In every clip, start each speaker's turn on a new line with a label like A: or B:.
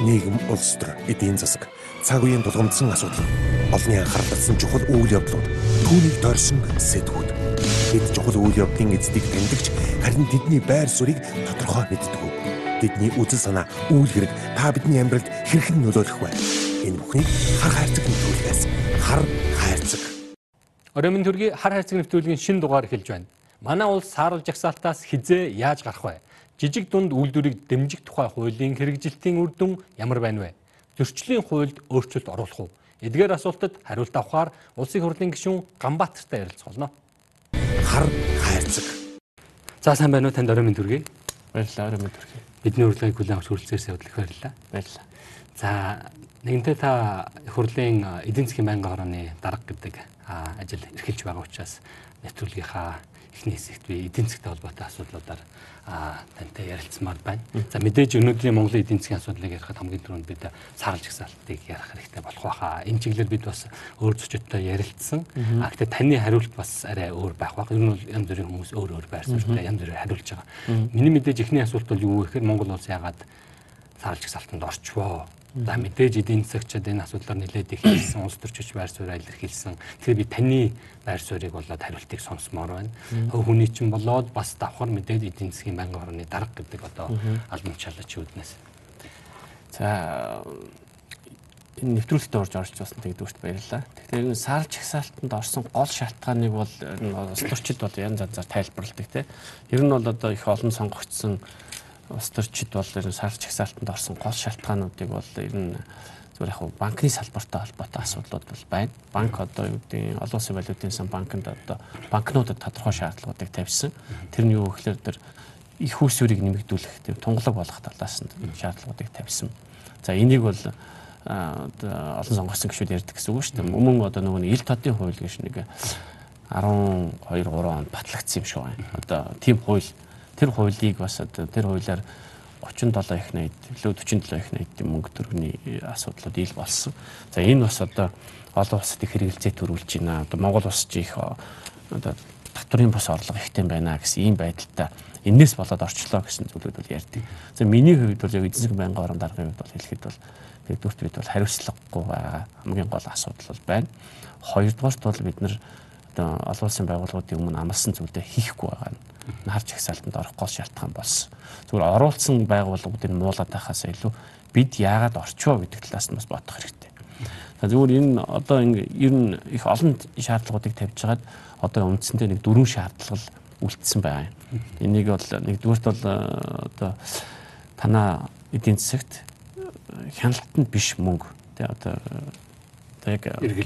A: нийгэм, улс төр, эдийн засаг, цаг үеийн тулгамдсан асуудал, олонний анхаарал татсан чухал үйл явдлууд, түүнийг дорсон сэтгүүд. Бид чухал үйл явдлын эздийг тэмдэгч харин тэдний байр суурийг тодорхой мэддэг. Тэдний үзэл санаа, үйл хэрэг та бидний амьдралд хэрхэн нөлөөлөх вэ? Энэ бүхнийг хар хайрцаг нэвтрүүлгээс хар хайрцаг.
B: Оройн төргийн хар хайрцаг нэвтрүүлгийн шин дугаар эхэлж байна. Манай улс саарл жагсаалтаас хизээ яаж гарах вэ? Жижиг дунд үйлдвэрийг дэмжих тухай хуулийн хэрэгжилтийн үр дүн ямар байна вэ? Зөрчлийн хуульд өөрчлөлт оруулах уу? Эдгээр асуултад хариулт авахаар улсын хурлын гишүүн Ганбаатартай ярилцгаулна.
A: Хар хайрцаг.
B: За сайн байна уу танд оройн төргий?
C: Баярлалаа оройн төргий.
B: Бидний урилгыг хүлээн авч хүрэлцээрсээ хөдлөх баярлалаа.
C: Баярлалаа.
B: За нэгэнтээ та хурлын эдийн засгийн байнгын хорооны дарга гэдэг ажил эрхэлж байгаа учраас нэвтрүүлгийнхаа эхний хэсэгт би эдийн засгийн холбоотой асуудлуудаар тантай ярилцмаар байна. За мэдээж өнөөдрийн Монголын эдийн засгийн асуудлыг ярихад хамгийн түрүүнд бид саарл жагсаалтыг ярих хэрэгтэй болох байхаа. Энэ чиглэлээр бид бас өөр зочдтой ярилцсан. А гэхдээ таны хариулт бас арай өөр байх баг. Ер нь бол янз бүрийн хүмүүс өөр өөр байр суурьтай янз бүрээр хариулж байгаа. Миний мэдээж эхний асуулт бол юу вэ гэхээр Монгол улс яагаад саарл жагсаалтанд орчвоо? За мэдээж эдийн засагчид энэ асуудлаар нэлээд их хэлсэн, улс төрчиж байр суурь илэрхийлсэн. Тэгэхээр би таны байр суурийг болоод хариултыг сонсомоор байна. Хүний чинь болоод бас давхар мэдээд эдийн засгийн байнгын хорооны дарга гэдэг одоо албан тушаалч үүднээс.
C: За энэ нэвтрүүлэгт орж тэгээд өөрт баярлалаа. Тэгэхээр энэ сар чагсаалтанд орсон гол шалтгааныг бол улс төрчид бол янз янзаар тайлбарладаг тийм. Ер нь бол одоо их олон сонгогдсон улс төрчид бол ер нь сар чагсаалтанд орсон гол шалтгаануудыг бол ер нь зүгээр яг банкны салбартай холбоотой асуудлууд бол байна. Банк одоо юу гэдэг олон улсын валютын сан банкнд одоо банкнуудад тодорхой шаардлагуудыг тавьсан. Тэр нь юу гэхээр тэр их усүрийг нэмэгдүүлэх тийм тунгалаг болгох талаас нь шаардлагуудыг тавьсан. За энийг бол олон сонгогдсон гишүүд ярьдаг гэсэн үг шүү дээ. Өмнө одоо нөгөө ил тодын хууль гэж нэг 12 3 онд батлагдсан юм шиг байна. Одоо тийм хууль тэр хуулийг бас одоо тэр хуулиар 37 их 80 илүү 47 их 80 мөнгө төгрөгийн асуудлууд ил болсон. За энэ бас одоо олон улсад их хэрэгэлзээ төрүүлж байна. Одоо Монгол улс ч их одоо татврын бас орлого ихтэй байна гэсэн ийм байдалтай энээс болоод орчлоо гэсэн зүйлүүд бол ярьдаг. За миний хувьд бол яг эзэн байнгын орон даргын хувьд бол хэлэхэд бол нэгдүгürt бид бол хариуцлагагүй байгаа хамгийн гол асуудал бол байна. Хоёрдугаарт бол бид нар одоо олон улсын байгууллагуудын өмнө амласан зүйлээ хийхгүй байгаа нь харж ихсаалтанд орох гол шалтгаан болсон. Зүгээр оруулсан байгууллагуудыг муулаад байхаас илүү бид яагаад орчвоо гэдэг талаас нь бас бодох хэрэгтэй. Зүгээр энэ одоо ингэ ер нь их олон шаардлагуудыг тавьж хагаад одоо үндсэндээ нэг дөрвөн шаардлага үлдсэн байна. Энийг бол нэгдүгürt бол одоо танаа эдийн засагт хяналтанд биш мөнгө тий одоо одоо яг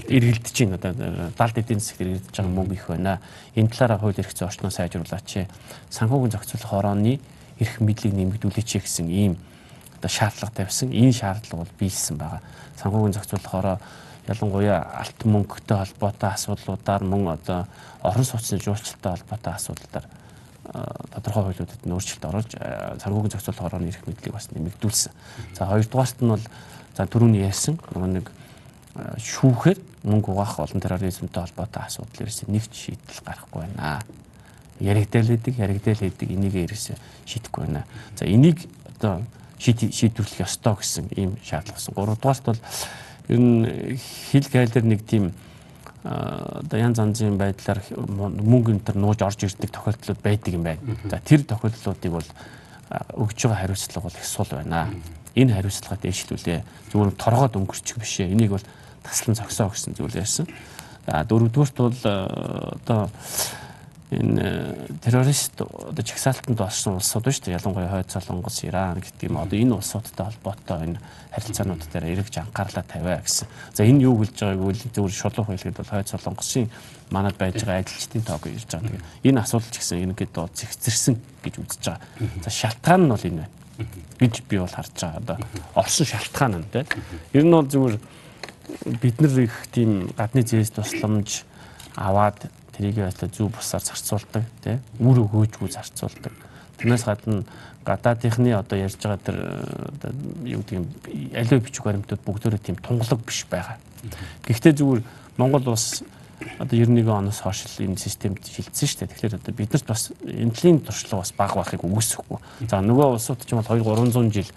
C: эргэлдэж байна одоо далд эдийн засагт эргэлдэж байгаа мөнгө их байна. Энэ талаараа хууль эрх зүйн орчноо сайжруулаач. Санхүүгийн зохицуулах хорооны эрх мэдлийг нэмэгдүүлээч гэсэн ийм одоо шаардлага тавьсан. Энэ шаардлага бол биелсэн байгаа. Санхүүгийн зохицуулах хороо ялангуяа алт мөнгөтэй холбоотой асуудлуудаар мөн одоо орон сууцны жуулчлалтай холбоотой асуудлуудаар тодорхой хуулиудад нь өөрчлөлт оруулж санхүүгийн зохицуулах хорооны эрх мэдлийг бас нэмэгдүүлсэн. За хоёрдугаарт нь бол за түрүүний ярьсан нэг шүүхээр мөнгө угаах олон терроризмтэй холбоотой асуудал ерөөсөө нэг ч шийдэл гарахгүй байна. Яригдэл хийдэг, яригдэл хийдэг энийг ерөөсөө шийдэхгүй байна. За энийг одоо шийдвэрлэх ёстой гэсэн ийм шаардлага болсон. Гуравдугаарт бол ер нь хил гайлэр нэг тийм одоо янз янзын байдлаар мөнгө энэ төр нууж орж ирдэг тохиолдлууд байдаг юм байна. За тэр тохиолдлуудыг бол өгж байгаа хариуцлага бол их сул байна. Энэ хариуцлагаа дэвшлүүлээ. Зүгээр торгоод өнгөрчих бишээ. Энийг бол таслан зогсоо гэсэн зүйл ярьсан. За дөрөвдүгürt бол э, одоо энэ э, террорист одоо чагсаалтанд орсон улсууд шүү дээ. Ялангуяа Хойд Солонгос, Иран гэдэг юм. Одоо энэ улсуудтай холбоотой энэ харилцаанууд дээр эргэж анхаарлаа тавиа гэсэн. За энэ юу хэлж байгааг үл зөвөр шулуух хэлэхэд бол Хойд Солонгосын манад байж байгаа ажилчдын тоог ирж байгаа. Тэгээ энэ асуудал ч гэсэн энэгээд доо зэгцэрсэн гэж үзэж байгаа. За шалтгаан нь бол энэ байна гэж би бол харж байгаа. Одоо орсон шалтгаан нь тийм. Ер нь бол зүгээр бид нар их тийм гадны зээс тусламж аваад тэрийг байдлаа зөв бусаар зарцуулдаг тий үр өгөөжгүй зарцуулдаг. Тэрнээс гадна гадаадынхны одоо ярьж байгаа тэр юу гэдэг юм аливаа бичиг баримтууд бүгдөө тийм тунгалаг биш байгаа. Гэхдээ зүгээр Монгол улс одоо 91 оноос хойш энэ системд шилжсэн шүү дээ. Тэгэхээр одоо биднэрт бас энэлийн туршлага бас бага байхыг үгүйсэхгүй. За нөгөө улсууд ч юм бол 2 300 жил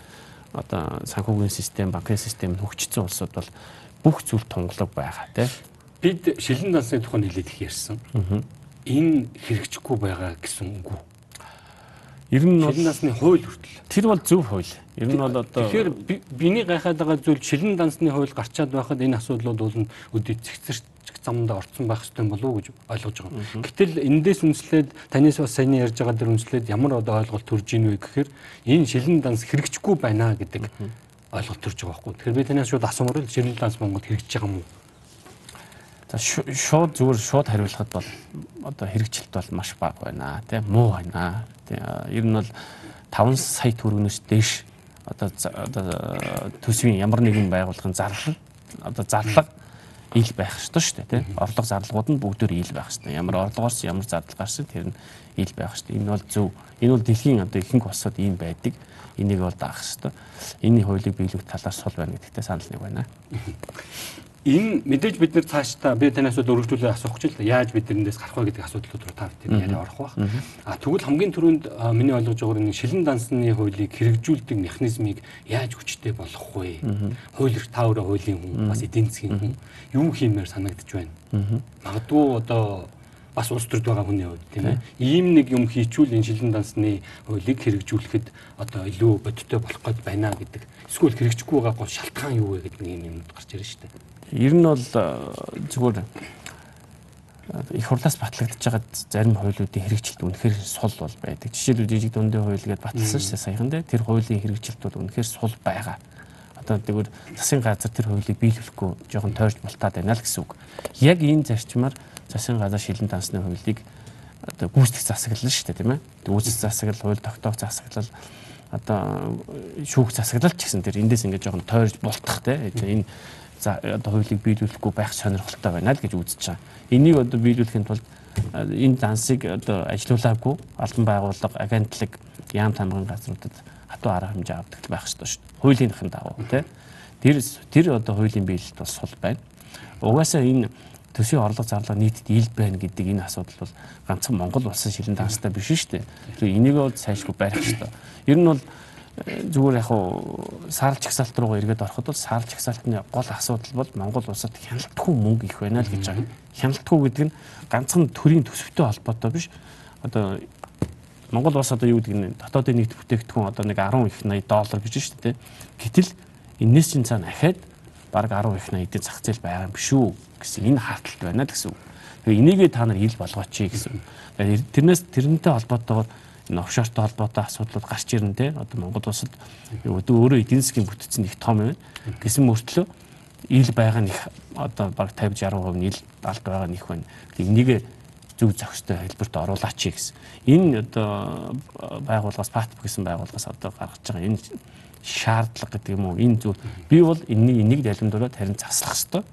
C: одоо санхүүгийн систем, банкны систем хөгжсөн улсууд бол бүх зүйл тунгалаг байгаа тийм.
B: Бид шилэн дансны тухай нэлээд их ярьсан. Энэ хэрэгжихгүй байгаа гэсэн үг үү?
C: Ер нь бол
B: шилэн дансны хууль хүртэл.
C: Тэр бол зөв хууль. Ер нь бол одоо
B: Тэгэхээр биний гайхаад байгаа зүйл шилэн дансны хууль гарчаад байхад энэ асуудлууд бол өдөө цэгцэрч замд орцсон байх хэрэгтэй болов уу гэж ойлгож байгаа. Гэтэл эндээс үнслээд танаас бас сайн ярьж байгаа дэр үнслээд ямар одоо ойлголт төрж ийн вэ гэхээр энэ шилэн данс хэрэгжихгүй байна гэдэг ойлголт төрж байгаа байхгүй. Тэгэхээр би танаас шууд асуумаар л шилэн данс Монгол хэрэгжиж байгаа юм уу?
C: За шууд зүгээр шууд хариулахад бол одоо хэрэгжилт бол маш бага байна тийм муу байна. Тийм ер нь бол 5 сая төгрөгнөөс дээш одоо одоо төсвийн ямар нэгэн байгууллагын зарлал одоо зарлага ил байх ёстой шүү дээ тийм орлого зарлагууд нь бүгдээр ил байх ёстой. Ямар орлогоос ямар зардал гарсан тэр нь ил байх ёстой. Энэ бол зөв. Энэ бол дэлхийн одоо ихэнх улсад ийм байдаг. Энийг бол даах ёстой. Энийн хуулийг биелүүлэх талаар сул байна гэдэгтээ санал нэг байна
B: энэ мэдээж бид нэр цаашдаа би танаас өргөжлүүлээ асуух гэж л яаж бид нэндээс гарах вэ гэдэг асуудлууд руу та бүхэн яриа орох баг. А тэгвэл хамгийн түрүүнд миний ойлгож байгаагаар нэг шилэн дансны хуулийг хэрэгжүүлдэг механизмыг яаж хүчтэй болгох вэ? Хууль та өөрөө хуулийн хүн бас эдийн засгийн хүн юу хиймээр санагдаж байна. Магадгүй одоо бас улс төрд байгаа хүний хувьд тийм ээ. Ийм нэг юм хийчүүл энэ шилэн дансны хуулийг хэрэгжүүлэхэд одоо илүү бодиттой болох гээд байна гэдэг. Эсвэл хэрэгжихгүй байгаа гол шалтгаан юу вэ гэдэг нэг юм гарч ирж штэ.
C: Ер нь бол зүгээр их хурлаас батлагдж байгаа зарим хуулиудын хэрэгжилт үнэхээр сул бол байдаг. Жишээлбэл жижиг дундын хууль гэдээ баталсан шүү дээ саяхан дээ. Тэр хуулийн хэрэгжилт бол үнэхээр сул байгаа. Одоо тэгвэл засгийн газар тэр хуулийг биелүүлэхгүй жоохон тойрч болтаад байна л гэсэн үг. Яг энэ зарчмаар засгийн газар шилэн дансны хуулийг одоо гүйцэтгэх засаглал шүү дээ тийм ээ. Гүйцэтгэх засаглал, хууль тогтоох засаглал одоо шүүх засаглал ч гэсэн тэр эндээс ингээд жоохон тойрч болтох тийм энэ за одоо хуулийг биелүүлэхгүй байх сонирхолтой байна л гэж үзэж байгаа. Энийг одоо биелүүлэхийн тулд энэ дансыг одоо ажилуулаагүй албан байгууллага, агентлаг, яам тамгын газруудад хатуу арга хэмжээ авдаг байх ёстой шүү дээ. Хуулийнхын дагуу тий. Тэр тэр одоо хуулийн биелэлт бас сул байна. Угаасаа энэ төсвийн орлого зарлага нийтэд ил байна гэдэг энэ асуудал бол ганцхан Монгол улсын шилэн данстай биш шүү дээ. Тэр энийг бол сайжгүй барих ёстой. Ер нь бол зүгээр яг уу саарл чагсаалт руугаа эргээд ороход бол саарл чагсаалтны гол асуудал бол Монгол улсад хяналтгүй мөнгө их байна л гэж байгаа. Хяналтгүй гэдэг нь ганцхан төрийн төсөвтэй холбоотой биш. Одоо Монгол улс одоо юу гэдэг нь дотоодын нийт бүтээгдэхүүн одоо нэг 10 их 80 доллар гэж шүү дээ. Гэтэл энэс чинь цаана ахаад баг 10 их 80 эдийн зах зээл байгаа юм биш үү гэсэн энэ хаалталт байна гэсэн үг. Тэгээ энийгээ та нар ил болгооч гэсэн. Тэрнээс тэрнтэй холбоотойгоор энэ офшортой холбоотой асуудлууд гарч ирнэ те одоо Монгол улсад өөрөө эдийн засгийн бүтцэн их том байна гэсэн мөртлөө ил байгаа нь их одоо баг 50 60% нь ил алд байгаа нь их байна. Энийг зөв зохистой хэлбэрт оруулаач гэсэн. Энэ одоо байгууллагаас ПАТП гэсэн байгууллагаас одоо гаргаж байгаа энэ шаардлага гэдэг юм уу энэ зүйл би бол энэний энийг далимдуулаад харин заслах хэрэгтэй.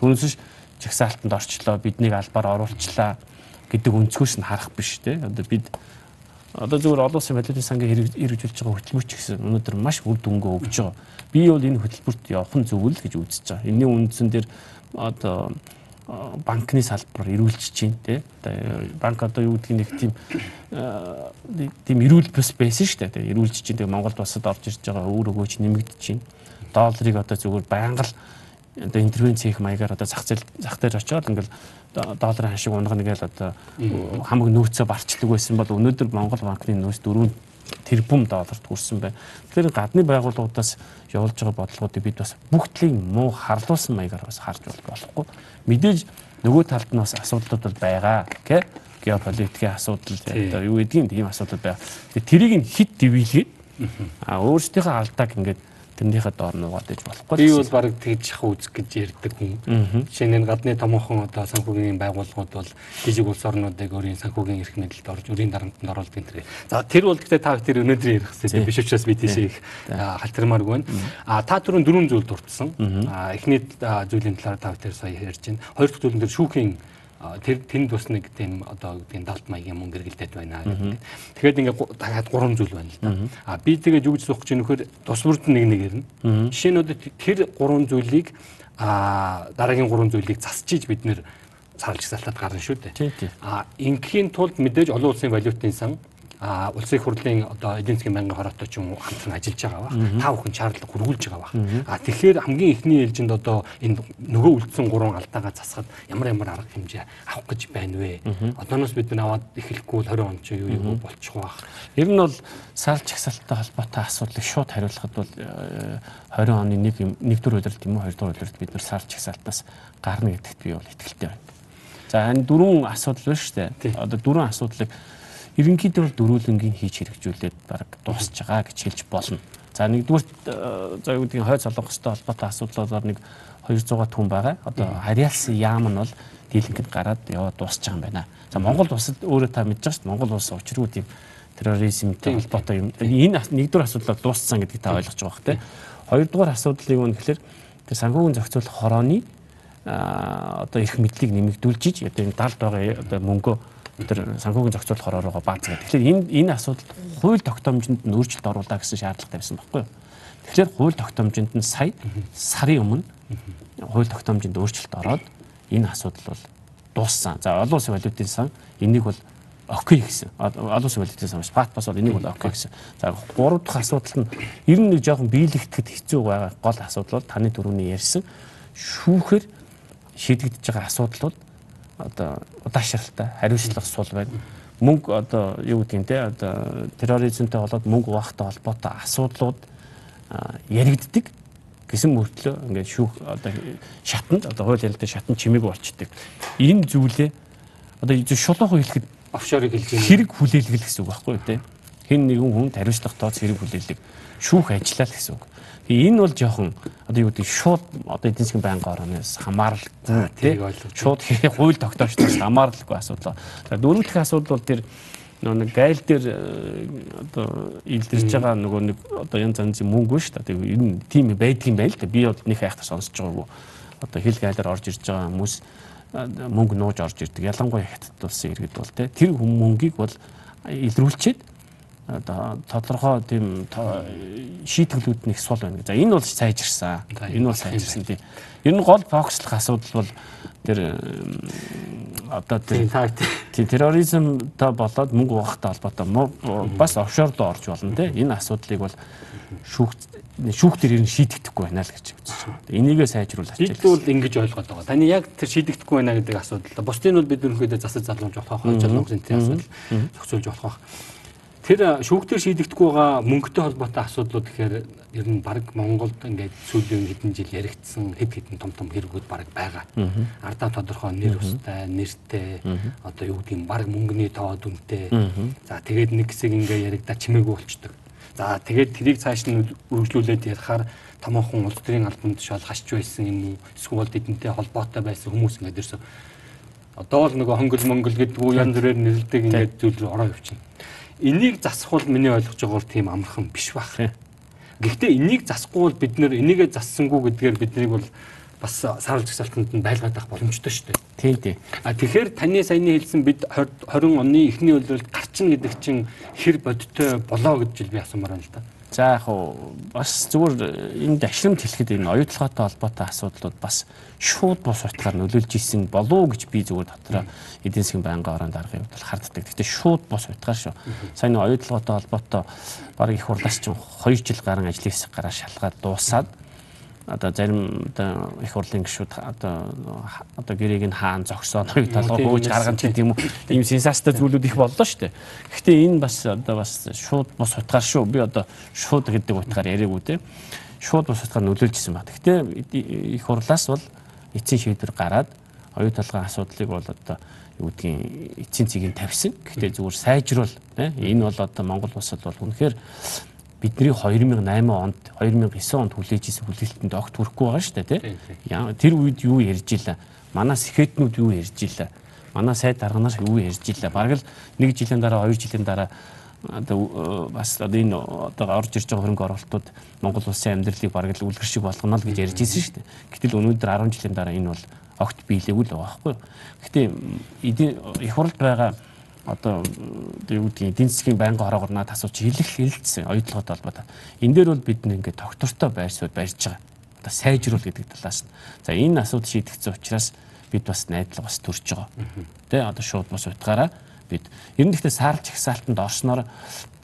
C: Түүнээс чагсаалтанд орчлоо биднийг албаар оруулчлаа гэдэг өнцгөөс нь харах биш те. Одоо бид одоо зөвхөн олон улсын балетын сангийн хэрэгжүүлж байгаа хөтөлбөрч гэсэн өнөөдөр маш үр дүнгээ өгж байгаа. Би бол энэ хөтөлбөрт явах нь зөв л гэж үзэж байгаа. Энийн үндсэн дээр одоо банкны салбар эрүүлж чинь тий. Банк одоо юу гэдгийг нэг тийм тийм эрүүл бас байсан шүү дээ. Эрүүлж чинь тэгээ Монголд басад орж ирж байгаа өөр өгөөч нэмэгдэж чинь. Долларыг одоо зүгээр байнга л одоо интервенц хийх маягаар одоо зах зээл зах дээр очиод ингээл долларын хашиг унгана гээл одоо хамаг нөөцөө барчдаг байсан бол өнөөдөр Монгол банкны нөөц 4 тэрбум долларт хүрсэн байна. Тэгэхээр гадны байгууллагуудаас явуулж байгаа бодлогуудыг бид бас бүгдлийн муу харлуулсан маягаар бас харж болохгүй. Мэдээж нөгөө талд нь бас асуудлууд бол байгаа. Окей. Геополитикийн асуудал одоо юу гэдгийг тийм асуудал байгаа. Тэрийг нь хит дивилгээд а өөрсдийнхөө алдааг ингээд тэрнийхээ доор нугаад иж болохгүй.
B: Би бол баг тэгж шах үзэх гэж ярьдаг хүн. Жишээ нь гадны томоохон одоо санхүүгийн байгууллагууд бол жижиг улс орнуудыг өөрийн санхүүгийн эрх мэдэлд орж өрийн дарамтанд оруулдаг энэ. За тэр бол гэхдээ та тэр өнөөдөр ярих хэрэгтэй биш учраас би тийш их халтармааргүй байна. А та түрүүн дөрвөн зүйл дурдсан. А эхний зүйлийн талаар та тэр сая ярьж байна. Хоёр дахь зүйлэн дээр шүүхийн тэр тэнд бас нэг тийм одоо тийм далд маягийн мөнгө эргэлдээд байна гэдэг. Тэгэхээр ингээд дахиад гурван зүйл байна л да. А би тэгээд юу гэж суух гэж нөхөр тус бүрд нэг нэг ирнэ. Жишээ нь тэр гурван зүйлийг а дараагийн гурван зүйлийг засчиж бид нэр цаалж салтад гарна шүү дээ. А ингийн тулд мэдээж олон улсын валютын сан улсын их хурлын одоо эдийн засгийн байнгын хороотой ч юм уу хамтран ажиллаж байгаа баг. Та бүхэн шаардлага хургуулж байгаа баг. А тэгэхээр хамгийн ихний ээлжинд одоо энэ нөгөө үлдсэн гурван алдаагаа засахад ямар ямар арга хэмжээ авах гэж байна вэ? Одооноос бид нар аваад эхлэхгүй бол 20 он ч юу юу болчих واخ.
C: Ер нь бол сар чагсалттай холбоотой асуудлыг шууд хариулахад бол 20 оны 1 нэгдүгээр удирдалт юм уу 2 дугаар удирдалт бид нар сар чагсалтаас гарна гэдэгт би бол итгэлтэй байна. За энэ дөрвөн асуудал байна шүү дээ. Одоо дөрвөн асуудлыг ерөнхийдөө дөрүүлэнгийн хийж хэрэгжүүлээд баг дуусж байгаа гэж хэлж болно. За нэгдүгээр за юу гэдгийг хойд солонгостой холбоотой асуудлаар нэг 200 түн байгаа. Одоо хариалсан яам нь бол дийлэнхэд гараад яваад дуусч байгаа юм байна. За Монгол улсад өөрөө та мэдж байгаа шүү дээ. Монгол улс учиргүй тийм терроризмтэй холбоотой юм. Энэ нэгдүгээр асуудлаар дууссан гэдгийг та ойлгож байгаа бох тийм. Хоёрдугаар асуудлыг нь гэхэлэр тэр санхүүгийн зохицуулах хорооны одоо их мэдлийг нэмэгдүүлж одоо энэ далд байгаа одоо мөнгөө тэр санхүүгийн зохицуулах хороо баазгаад. Тэгэхээр энэ энэ асуудалд хууль тогтоомжинд нь өөрчлөлт оруулаа гэсэн шаардлагатай байсан байхгүй юу? Тэгэхээр хууль тогтоомжинд нь сая сарын өмнө хууль тогтоомжинд өөрчлөлт ороод энэ асуудал бол дууссан. За олон улсын валютын сан энийг бол окей гэсэн. Олон улсын валютын сан спат бас бол энийг бол окей гэсэн. За гурав дахь асуудал нь ер нь жоохон биелэгдэхэд хэцүү байгаа гол асуудал бол таны түрүүний ярьсан шүүхээр шийдэгдэж байгаа асуудал бол одоо удаашралтай хариуцлага сул байна. Мөнгө одоо юу гэдгийг те одоо терроризмтэй болоод мөнгө угаахтай холбоотой асуудлууд яригддаг гэсэн мөртлөө ингээд шүүх одоо шатанд одоо хууль ярилтын шатанд чимээгүй болчдөг. Энэ зүйлээ одоо шулуухан хэлэхэд
B: офшорыг хэлж
C: хэрэг хүлээлгэл гэсэн үг байхгүй юу те. Хэн нэгэн хүнд хариуцлага тооц хэрэг хүлээлэг шүүх ажиллаа л гэсэн үг. Энэ бол жоохон одоо юу гэдэг шууд одоо эдийн засгийн байнгын орноос хамааралгүй тийм шууд хууль тогтоочноос хамааралгүй асуудал. За дөрөв дэх асуудал бол тэр нэг гайл дээр э, одоо илэрж байгаа нөгөө нэг одоо янз янзын мөнгө шүү дээ. Энэ тийм байдгийн байл та би бол нэг хайхтар сонсож байгаагүй. Одоо хил гайлаар орж ирж байгаа хүмүүс мөнгө нууж орж ирдэг. Ялангуяа хятад улсын иргэд бол тэр мөнгийг бол илрүүлчихэд одоо тодорхой тийм шийтгэлүүд нэг сул байна. За энэ бол сайжирсан. Энэ бол сайжирсан тийм. Ер нь гол фокуслох асуудал бол тэр одоо тийм терроризмтай болоод мөнгө угаахтай холбоотой бас офшор руу орж болно тийм. Энэ асуудлыг бол шүүх шүүх дээр ер нь шийдэгдэхгүй байна л гэж үзэж байна. Энийгээ сайжруулах
B: гэж. Бид бол ингэж ойлгоод байгаа. Таны яг тэр шийдэгдэхгүй байна гэдэг асуудал. Бусдын бол бид өнөөдөр засаж залуумж болох, хойч залуумжийн асуудал зохицуулж болох тэр шүүхтэр шийдэгдэхгүй байгаа мөнгөтэй холбоотой асуудлууд гэхээр ер нь баг Монголд ингээд сүүлийн хэдэн жил яригдсан хэд хэдэн том том хэрэгүүд баг байгаа. Ардаа тодорхой нэр устай, нэртэй одоо юу гэдгийг баг мөнгөний тоо дүнтэй. За тэгээд нэг хэсэг ингээд яригдаа чимээгүй болчдөг. За тэгээд тэрийг цааш нь үргэлжлүүлээд ярихаар томоохон улс төрийн албанд шал хашч байсан юм уу? Эсвэл тэдэнтэй холбоотой байсан хүмүүс ингээд ирсэн. Одоо л нөгөө хонгол монгол гэдэг үү янз бүрээр нэрлдэг ингээд зүйл рүү ороо явчихна энийг засах бол миний ойлгож байгаагаар тийм амархан биш байх. Гэхдээ энийг засахгүй бол бид нэр энийгээ зассангүй гэдгээр биднийг бол бас саруулж гисалтанд нь байлгаад байх боломжтой шүү дээ.
C: Тийм тийм.
B: А тэгэхээр таны саяны хэлсэн бид 20 оны эхний үеэлд гарчин гэдэг чинь хэр бодтой болоо гэж би асуумаар байна л да.
C: За яг уу бас зүгээр энд ашигт хэлэхэд энэ оюутлоготой холбоотой асуудлууд бас шууд бус утгаар нөлөөлж исэн болов гэж би зүгээр дотроо эдийн засгийн байнгын орон даргын хувьд харддаг. Гэхдээ шууд бус утгаар шүү. Сайн оюутлоготой холбоотой баг их хурлаас чинь 2 жил гарan ажлын хэсэг гараа шалгаад дуусаад одоо зарим одоо их хурлын гишүүд одоо одоо гэрээг нь хаан зогсоо ноёг толгой хөөж гаргаж гэдэг юм уу ийм сенсацтай зүйлүүд их боллоо шүү дээ. Гэхдээ энэ бас одоо бас шууд бус утгаар шүү. Би одоо шууд гэдэг утгаар яриаггүй те. Шууд бус утгаар нөлөөлжсэн ба. Гэхдээ их хурлаас бол эцсийн шийдвэр гараад оюу толгойн асуудлыг бол одоо юу гэдгийг эцсийн цэгийг тавьсан. Гэхдээ зүгээр сайжруул энэ бол одоо Монгол улсад бол үнэхээр бидний 2008 онд 2009 онд хүлээж исэн хүлээлтэнд огт хүрэхгүй байгаа шүү дээ тий. Тэр үед юу ярьж илаа? Манай сэхэтнүүд юу ярьж илаа? Манай сайд дарганаас юу ярьж илаа? Бараг л нэг жилийн дараа, хоёр жилийн дараа одоо бас одоо энэ одоо орж ирж байгаа хөрөнгө оруулалтууд Монгол улсын амьдралыг бараг л үлгэр шиг болгоно л гэж ярьж ирсэн шүү дээ. Гэтэл өнөөдөр 10 жилийн дараа энэ бол огт биелээгүй л байгаа байхгүй. Гэтэ их хурлд байгаа одоо юу гэдгийг эдийн засгийн байнгын хороогоор надад асууж хэлэх хэлэлцсэн оюутлоготой холбоотой. Энэ дээр бол бид нэг доктортой байр суурь барьж байгаа. Одоо сайжруул гэдэг талаас нь. За энэ асуудал шийдэгдсэн учраас бид бас найдлага бас төрж байгаа. Тэ одоо шууд бас утгаараа бид. Ер нь гэхдээ сар чагсаалтанд орсноор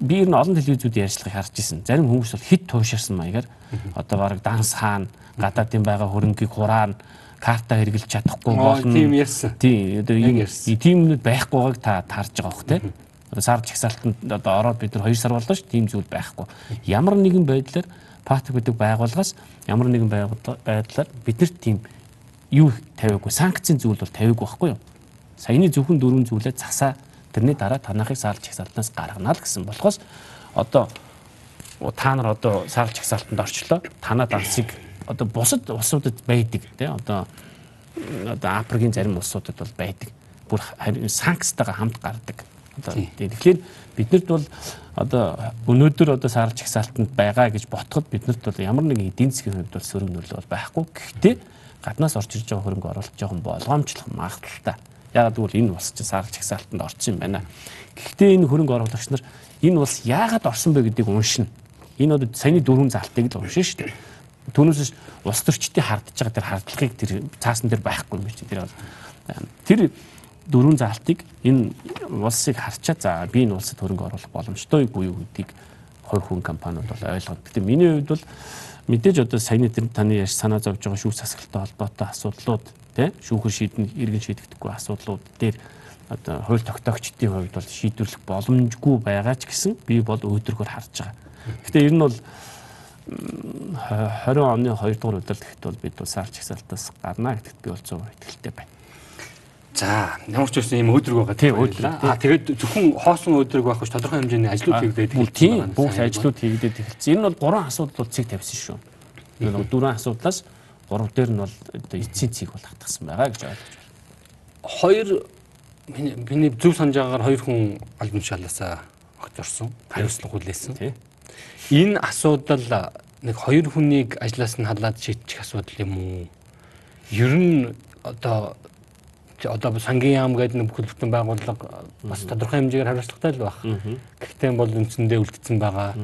C: би ер нь олон телевизүүдийн ярьцлагыг харж ирсэн. Зарим хүмүүс бол хит тууширсан маягаар одоо бараг данс хаана гадаадын байгаа хөрөнгийг хураана карта хэрэгжилж чадахгүй болно.
B: Тийм ярьсан.
C: Тийм одоо ийм тиймнүүд байхгүй байгааг та таарж байгаа тийм. Одоо сар чагсаалтанд одоо ороод бид нар 2 сар боллоо ш тийм зүйл байхгүй. Ямар нэгэн байдлаар патик гэдэг байгууллагаас ямар нэгэн байдлаар биднэрт тийм юу тавиагүй санкцийн зүйл бол тавиагүй байхгүй юу? Саяны зөвхөн дөрвөн зүйлээ засаа тэрний дараа танахыг саалж чагсаалтнаас гаргана л гэсэн болохоос одоо та нар одоо саалж чагсаалтанд орчлоо. Танаа дансыг одоо бусад улсуудад байдаг тий одоо одоо Африкийн зарим улсуудад бол байдаг. Бүр санкцтайгаа хамт гардаг. Одоо тэгэхээр биднэрт бол одоо өнөөдөр одоо саалж чагсаалтанд байгаа гэж ботход биднэрт бол ямар нэгэн эдийн засгийн хувьд бол сөрөг нөлөө бол байхгүй. Гэхдээ гаднаас орж ирж байгаа хөрөнгө оруулалт жоохон болгоомжлох магадaltaй. Ягаад гэвэл энэ улс чинь саарч хагсаалтанд орсон юм байна. Гэхдээ энэ хөрөнгө оруулагч нар энэ улс яагаад орсон бэ гэдгийг уншина. Энэ одоо саяны дөрвөн залтыг л уншина шүү дээ. Түүнээс улс төрчдийн хардж байгаа тэр хардлагыг тэр цаасан дээр байхгүй юм чи тэр бол тэр дөрвөн залтыг энэ улсыг харчаа за би энэ улсад хөрөнгө оруулах боломжтой буюу гэдгийг хувь хүн компаниуд бол ойлгоод. Гэтэ миний хувьд бол мэдээж одоо саяны тэр таны яш санаа зовж байгаа шүүх засаглалтай холбоотой асуудлууд тий шүүхэр шийдэн иргэн шийдэгдэхгүй асуудлууд дээр одоо хууль тогтоогчдын хувьд бол шийдвэрлэх боломжгүй байгаа ч гэсэн би бол өөдрөгөр харж байгаа. Гэхдээ ер нь бол 20 оны 2 дугаар удирдлагт бол бид бол сар чагсаалтаас гарна гэдэгт би бол 100% итгэлтэй байна.
B: За ямар ч байсан юм өөдрөг байгаа
C: тийм өөдрөг.
B: Аа тэгээд зөвхөн хоосон өөдрөг байх ш тодорхой хэмжээний ажлууд хийгдээд
C: эхэлсэн. Тийм бүх ажлууд хийгдээд эхэлсэн. Энэ бол гурван асуудал бол цэг тавьсан шүү. Энэ нэг дөрвөн асуудлаас гурав дээр нь бол эцсийн цэг бол хатгсан байгаа гэж ойлгож байна.
B: Хоёр миний зөв санаж байгаагаар хоёр хүн албан тушаалаасаа огт орсон. Хариуцлага хүлээсэн. Энэ асуудал нэг хоёр хүнийг ажлаас нь халаад шийдчих асуудал юм уу? Ер нь одоо одоо сангийн яам гэдэг нэг бүхэл бүтэн байгууллага бас тодорхой хэмжээгээр хариуцлагатай л байх. Гэхдээ бол үндсэндээ үлдсэн байгаа.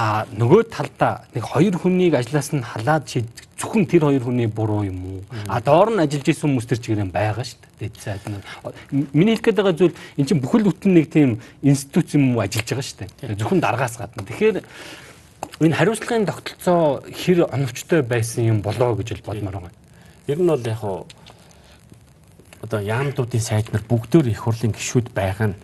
B: А нөгөө талдаа нэг хоёр хүнийг ажлаас нь халаад шийдэх зөвхөн тэр хоёр хүний буруу юм уу? А доор нь ажиллаж исэн хүмүүс тэр чигээр байгаа шүү дээ. Дэд сайд нь. Миний хэлэх гээд байгаа зүйл эн чинь бүхэл бүтэн нэг тийм институт юм уу ажиллаж байгаа шүү дээ. Зөвхөн даргаас гадна. Тэгэхээр энэ хариуцлагын тогтолцоо хэр оновчтой байсан юм болоо гэж бодмоор байгаа.
C: Ер нь бол яг одоо яамдуудын сайд нар бүгдөө их хурлын гишүүд байгаа нь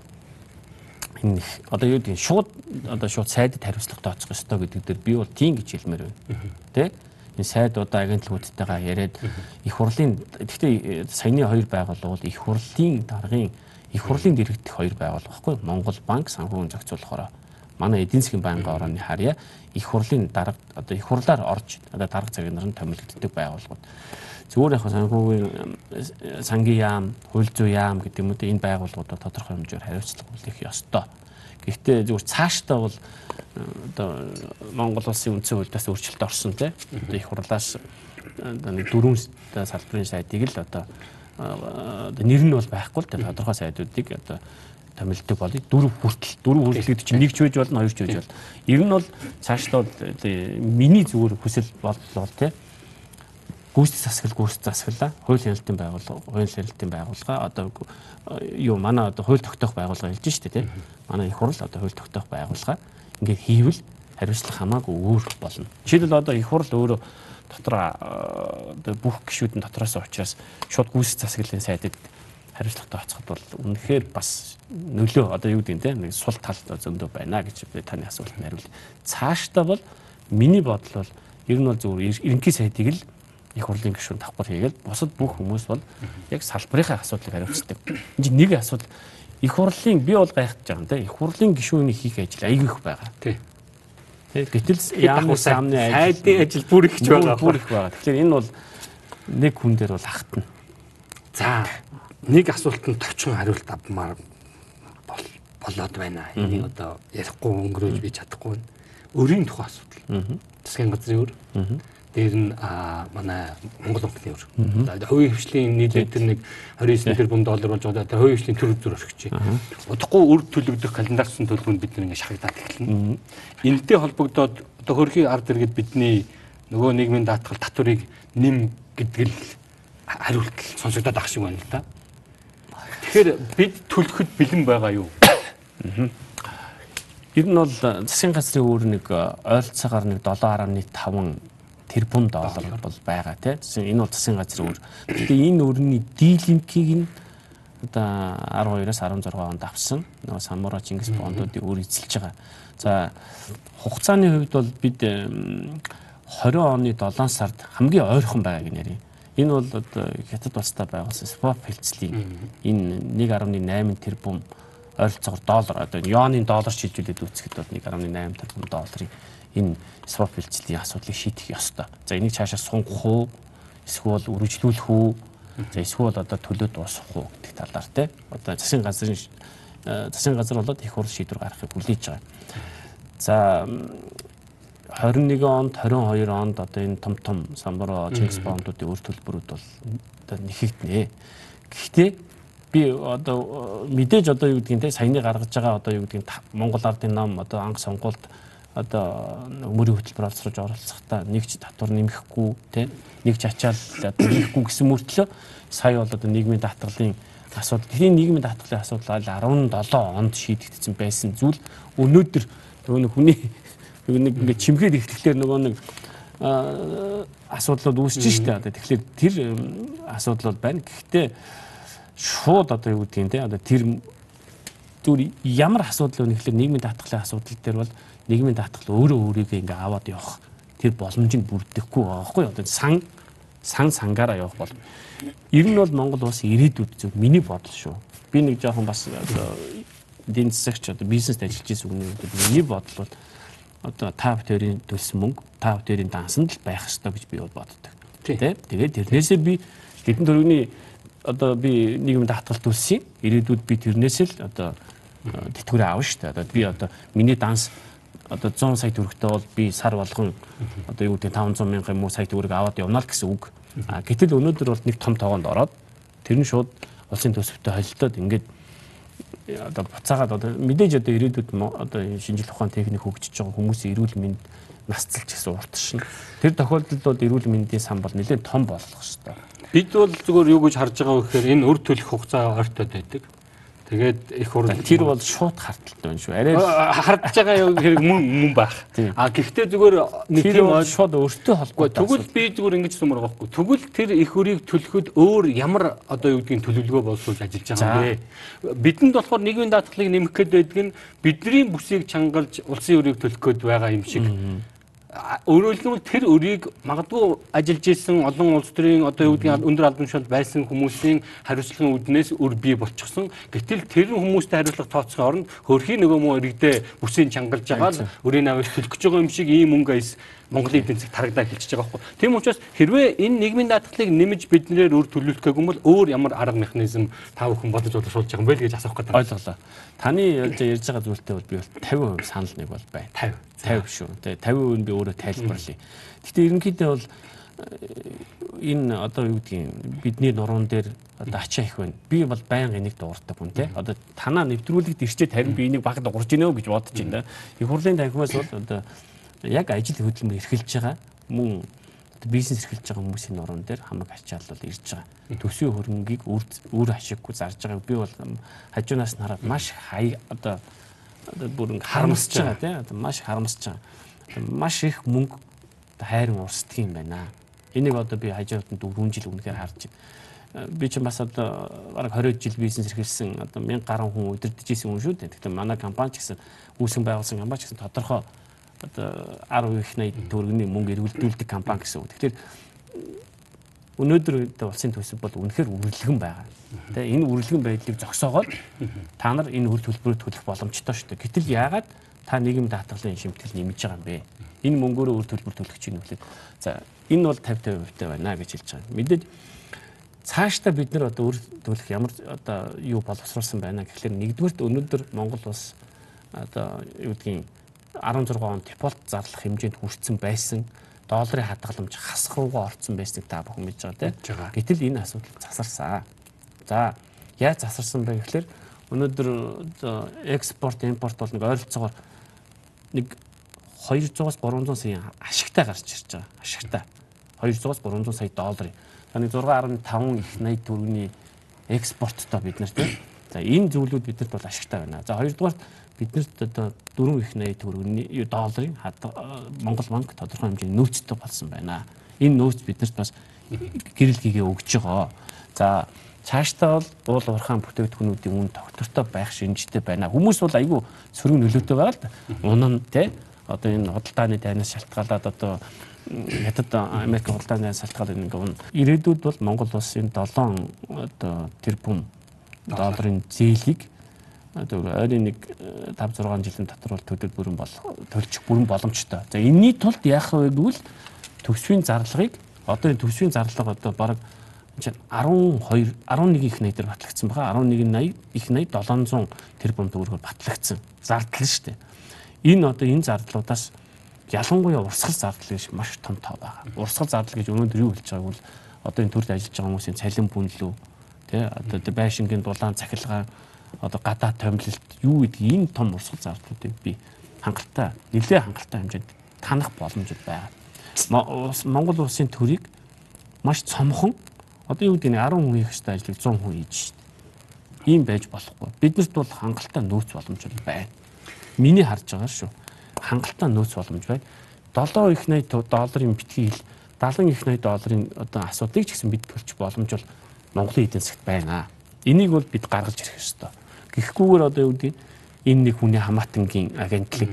C: энэ одоо юу гэдэг шууд одоо шууд сайдад хариуцлага тооцох ёстой гэдэг дээр би бол тийм гэж хэлмээр байна. Тэ? Энэ сайдуудаа агентлагуудтайгаа яриад их хурлын гэхдээ саяны хоёр байгууллага бол их хурлын даргын их хурлын дэргэдэх хоёр байгууллага байхгүй Монгол банк санхүүгийн зохицуулахаараа манай эдийн засгийн байнгын орооны харьяа их хурлын дарга одоо их хурлаар орж одоо дарга цагийнар нь томилогддог байгууллагууд зүгээр яг санхүүгийн сангийн яам, хууль зүйн яам гэдэг юм уу энэ байгууллагуудад тодорхой хэмжээгээр хариуцлага хүлээх ёстой. Гэхдээ зүгээр цаашдаа бол одоо Монгол улсын үндсэн хуульдаас өөрчлөлт орсон тийм одоо их хурлаас одоо нэг дөрвөн салбарын сайдыг л одоо нэр нь бол байхгүй л тодорхой сайдуудыг одоо томилдог болыг дөрөв хүртэл дөрөв хүртэл гэдэг чинь нэг ч байж болно хоёр ч байж болно. Ер нь бол цаашдаа миний зүгээр хүсэл бодлоо тийм гүйцэтгэх засаглал гүйцэтгэх засаглалаа хууль хяналтын байгууллага хууль хяналтын байгууллага одоо юу манай одоо хууль тогтоох байгууллага хэлж штэ тий манай их хурл одоо хууль тогтоох байгууллага ингээд хийвэл хариуцлага хамаагүй өөр болно жишээлбэл одоо их хурл өөрөө дотроо одоо бүх гишүүд нь дотроос учраас шууд гүйцэтгэх засаглалын сайдад хариуцлагатай оцоход бол үнэхээр бас нөлөө одоо юу гэдэг те нэг сул тал зөндөө байна гэж би таны асуултанд хариул. Цаашдаа бол миний бодол бол ер нь бол зөвхөн ерөнхий сайдыг л их хурлын гишүүн давхар хийгээл бусад бүх хүмүүс бол яг салбарынхаа асуудлыг хариуцдаг. Энд нэг асуудал их хурлын би бол гайхаж байгаа юм да. Их хурлын гишүүний хийх ажил аягүй их байгаа.
B: Тий.
C: Гэтэл яамны самны
B: ажил сайдын ажил бүр их ч байгаа.
C: Бүр их байгаа. Тэгэхээр энэ бол нэг хүн дээр бол ахтана.
B: За нэг асуултанд товчхон хариулт авмаар болоод байна. Энийг одоо ярихгүй өнгөрөөж би чадахгүй байна. Өрийн тухай асуудал. Засгийн газрын өр дээр нь манай Монгол банкны өр. Хувийн хвшлийн нийлээд тэр нэг 29 тэрбум доллар болж байгаа. Тэр хувийн хвшлийн төр зөр орхиж. Удахгүй үр төлөгдөх календарсан төлбөрөнд бид нэг шахагдаад эхэлнэ. Энэтэй холбогдоод одоо хөрхийн ард иргэд бидний нөгөө нийгмийн даатгал татварыг нэм гэдэг л хариулт сонсогдоод ах шиг байна л да. Тэгэхээр бид төлөхөд бэлэн байгаа юу?
C: Ер нь бол засгийн газрын өөр нэг ойролцоогоор нэг 7.5 тэрбум доллар бол байгаа тийм. Энэ бол засгийн газрын өөр. Тэгээ энэ өрний дийлинкийг нь одоо 12-аас 16 онд авсан. Нөгөө Самура Чингис бондуудыг өөр эзэлж байгаа. За хугацааны хувьд бол бид 20 оны 7 сард хамгийн ойрхон байгааг нэрээ. Энэ бол одоо хятад улстай байгуулсан спот хэлцлийн энэ 1.8 тэрбум ойролцоогоор доллар одоо юаны доллар шилжүүлээд үүсгэхэд бол 1.8 тэрбум долларын энэ swap бэлтгэлийн асуудлыг шийдэх ёстой. За энийг цаашаа сунгах уу? Эсвэл үргэлжлүүлэх үү? За эсвэл одоо төлөө дуусгах уу гэдэг талаар те. Одоо засгийн газрын засгийн газар болоод их хурл шийдвэр гаргахыг хүлээж байгаа. За 21 онд 22 онд одоо энэ том том самбар Чингис бондуудын үр төлбөрүүд бол одоо нэхэгднэ. Гэхдээ би одоо мэдээж одоо юу гэдгийг те саяны гаргаж байгаа одоо юу гэдгийг Монгол ардын нам одоо анх сонгуульд одоо мөрийн хөтөлбөр олцрож оролцохдоо нэгч татвар нэмэхгүй те нэгч ачаал одоо нэмэхгүй гэсэн мөртлөө сая бол одоо нийгмийн даатгалын асуудал тийм нийгмийн даатгалын асуудал 17 онд шийдэгдсэн байсан зүйл өнөөдөр нөгөө нэг хүний нэг ингээд чимгээд ихтэхлээр нөгөө нэг асуудлууд үүсэж штэ одоо. Тэгэхээр тэр асуудал байна. Гэхдээ шууд одоо юу гэдгийг те одоо тэр зүгээр ямар асуудал вэ гэхэлэр нийгмийн даатгалын асуудал дээр бол нийгмийн даатгал өөрөө өөрийгөө ингээ аваад явах. Тэр боломж нь бүрдэхгүй байгаа байхгүй одоо сан сан сангаараа явах бол. Ер нь бол Монгол улс ирээдүйд зөв миний бодол шүү. Би нэг жоохон бас одоо эдийн засагч одоо бизнест ажиллаж байсан үгнүүд миний бодол бол одоо тав төрийн төлсөн мөнгө тав төрийн дансанд л байх ёстой гэж би боддог. Тэ тэгээд тэрнээсээ би хэдэн төрөний одоо би нийгмийн даатгалт үлсэе. Ирээдүйд би тэрнээс л одоо тэтгэврээ авна шүү дээ. Одоо би одоо миний данс одоо 100 сая төгрөгтэй бол би сар болгон одоо юу гэдэг 500 мянган муу сая төгрөг аваад явна л гэсэн үг. Гэтэл өнөөдөр бол нэг том тоогонд ороод тэр нь шууд улсын төсөвтэй холилдоод ингээд одоо буцаагаад одоо мэдээж одоо ирээдүйд одоо шинжлэх ухааны техник хөгжиж байгаа хүмүүсийн эрүүл мэнд насцалж гэсэн уртшин. Тэр тохиолдолд бол эрүүл мэндийн сан бол нэлээд том болох ёстой.
B: Бид бол зүгээр юу гэж харж байгаа вэ гэхээр энэ өр төлөх хугацаа ойртоод байдаг. Тэгээд их хурд
C: тэр бол шууд харталтай байна шүү.
B: Арай хардж байгаа хэрэг мөн мөн байх. А гэхдээ зүгээр
C: нэг тийм шууд өөртөө холбоотой.
B: Тэгвэл би зүгээр ингэж сумар байхгүй. Тэгвэл тэр их хөрийг төлөхөд өөр ямар одоо юу гэдгийг төлөвлөгөө боловсруулж ажиллаж байгаа юм бэ? Бидэнд болохоор нийгмийн даатгалыг нэмэх гээд байдаг нь бидний бүсийг чангалж улсын өрийг төлөх гээд байгаа юм шиг хэлбэл тэр өрийг магадгүй ажиллаж исэн олон улс төрийн одоо юу гэдгийг өндөр албан тушаалд байсан хүмүүсийн хариуцлагын үднээс өр бий болчихсон. Гэтэл тэр хүмүүстэй хариуцлага тооцохын оронд хөрхийн нөгөө муу иргэдээ бүсийн чангалж байгаа л өрийн аваас төлөх гэж байгаа юм шиг ийм мөнгө айс Монголын эдийн засаг тарагдаа эхэлчихэж байгаа байхгүй. Тийм учраас хэрвээ энэ нийгмийн даатгалыг нэмж биднээр өр төлөвлөхгүй юм бол өөр ямар арга механизм та бүхэн бодож боловсруулж байгаа юм бэ гэж асуух гэдэг.
C: Ойлголоо. Таны ярьж байгаа зүйлтэй бол би бол 50% санал нэг бол байна. 50 50 шүү. Тэгээ 50% би өөрөө тайлбарлая. Гэтэ ерөнхийдөө бол э, энэ одоо юу гэдгийг бидний нуруунд дээр одоо ачаа их байна. Би бол байнга энийг дуурдаг хүн те. Одоо танаа нэвтрүүлэгт ирчээд харин би энийг баг дуурж гинөө гэж бодож байна. Их хурлын танхимаас бол одоо яг ажил хөдөлмөр эрхэлж байгаа мөн бизнес эрхэлж байгаа хүмүүсийн нуруунд дээр хамаг ачаал бол ирж байгаа. Төсвийн хөрөнгийг үр үр ашиггүй зарж байгааг би бол хажуунаас нь хараад маш хай одоо бүр ингээ харамсаж байгаа тийм одоо маш харамсаж байгаа. Маш их мөнгө хайрын урсдаг юм байна. Энийг одоо би хажуудад 4 жил өмнөхөр харж байна. Би ч бас одоо бараг 20 жил бизнес эрхэлсэн одоо 1000 гаруй хүн удирдах гэсэн хүн шүү дээ. Гэхдээ манай компани ч гэсэн үүсгэн байгуулсан компани ч гэсэн тодорхой одоо 10 их 80 төгрөгийн мөнгө эргүүлдүүлдэг компани гэсэн үг. Тэгэхээр өнөөдөр улсын төсөв бол үнэхээр үргэлжлэн байгаа. Тэгээ энэ үргэлжлэн байдлыг зогсоогоод та нар энэ үр төлбөрөөр төлөх боломжтой шүү дээ. Гэтэл яагаад та нийгэм даатгалын шимтгэл нэмж байгаа юм бэ? Энэ мөнгөөрөө үр төлбөр төлөх чинь үлээ. За энэ бол 50 50% та байна гэж хэлж байгаа. Мэдээж цаашдаа бид нар одоо үр төлөх ямар одоо юу боловсруулсан байна гэхлээр нэгдүгürt өнөөдөр Монгол улс одоо юу гэдгийг 16 онд дефолт зарлах хэмжээнд хүрсэн байсан долларын хадгаламж хасах руугаа орцсон байсныг та бүхэн мэдж байгаа тийм. Гэтэл энэ асуудал засарсан. За яаж засарсан бэ гэхэлэр өнөөдөр экспорт импорт бол нэг ойролцоогоор нэг 200-аас 300 сая ашигтай гарч ирж байгаа. Ашигтай. 200-аас 300 сая долларын. За нэг 6.5 их 80 төгрөгийн экспорттой бид нар тийм. За энэ зүйлүүд бидэнд бол ашигтай байна. За хоёрдугаар биднэрт одоо 4 их 80 төгрөгийн долларын Монгол банк тодорхой хэмжээний нөөцтэй болсон байна. Энэ нөөц биднэрт бас гэрэлгийгээ өгж байгаа. За цаашдаа бол уул уурхаан бүтээгдэхүүнүүдийн үн тогтвортой байх шинжтэй байна. Хүмүүс бол айгүй сөрөг нөлөөтэй байгаа л да. Унан те одоо энэ худалдааны дайнаас шалтгаалаад одоо хятад Америк худалдааны шалтгаалаад ингээ унаа. Ирээдүйд бол Монгол улсын 7 одоо тэрбум долларын зээлийг одоо ойрын нэг 5 6 жилийн дотор бол төлөв бүрэн бол төлчих бүрэн боломжтой. За энэний тулд яах вэ гэвэл төгсвийн зарлагыг одоо энэ төгсвийн зарлага одоо бараг чинь 12 11 их найдаар батлагдсан байгаа. 11 80 их найд 700 тэрбум төгрөгөөр батлагдсан. Зардал шүү дээ. Энэ одоо энэ зардлуудаас ялангуяа урсгал зардал гэж маш том тоо байгаа. Урсгал зардал гэж өнөөдөр юу хэлж байгааг бол одоо энэ төрд ажиллаж байгаа хүмүүсийн цалин бүнлүү тий одоо байшингийн дулаан цахилгаан одоо гадаа томилолт юу гэдгийг энэ том урсгал зардлуудыг би хангалттай нэлээд хангалттай хэмжээнд танах боломж байгаа. Монгол улсын төрийг маш цомхон Одоо юу гэдэг нь 10 хүн хийх ёстой ажлыг 100 хүн хийж шít. Ийм байж болохгүй. Биднэрт бол хангалттай нөөц боломж байна. Миний харж байгаа шүү. Хангалттай нөөц боломж байна. 7 их 80 долларын битгий хэл 70 их 80 долларын одоо асуудлыг ч гэсэн бид төлж боломж бол Монголын эдийн засгт байна. Энийг бол бид гаргаж ирэх ёстой. Гэхдээ одоо юу гэдэг энэ нэг хүний хамаатангийн агентлаг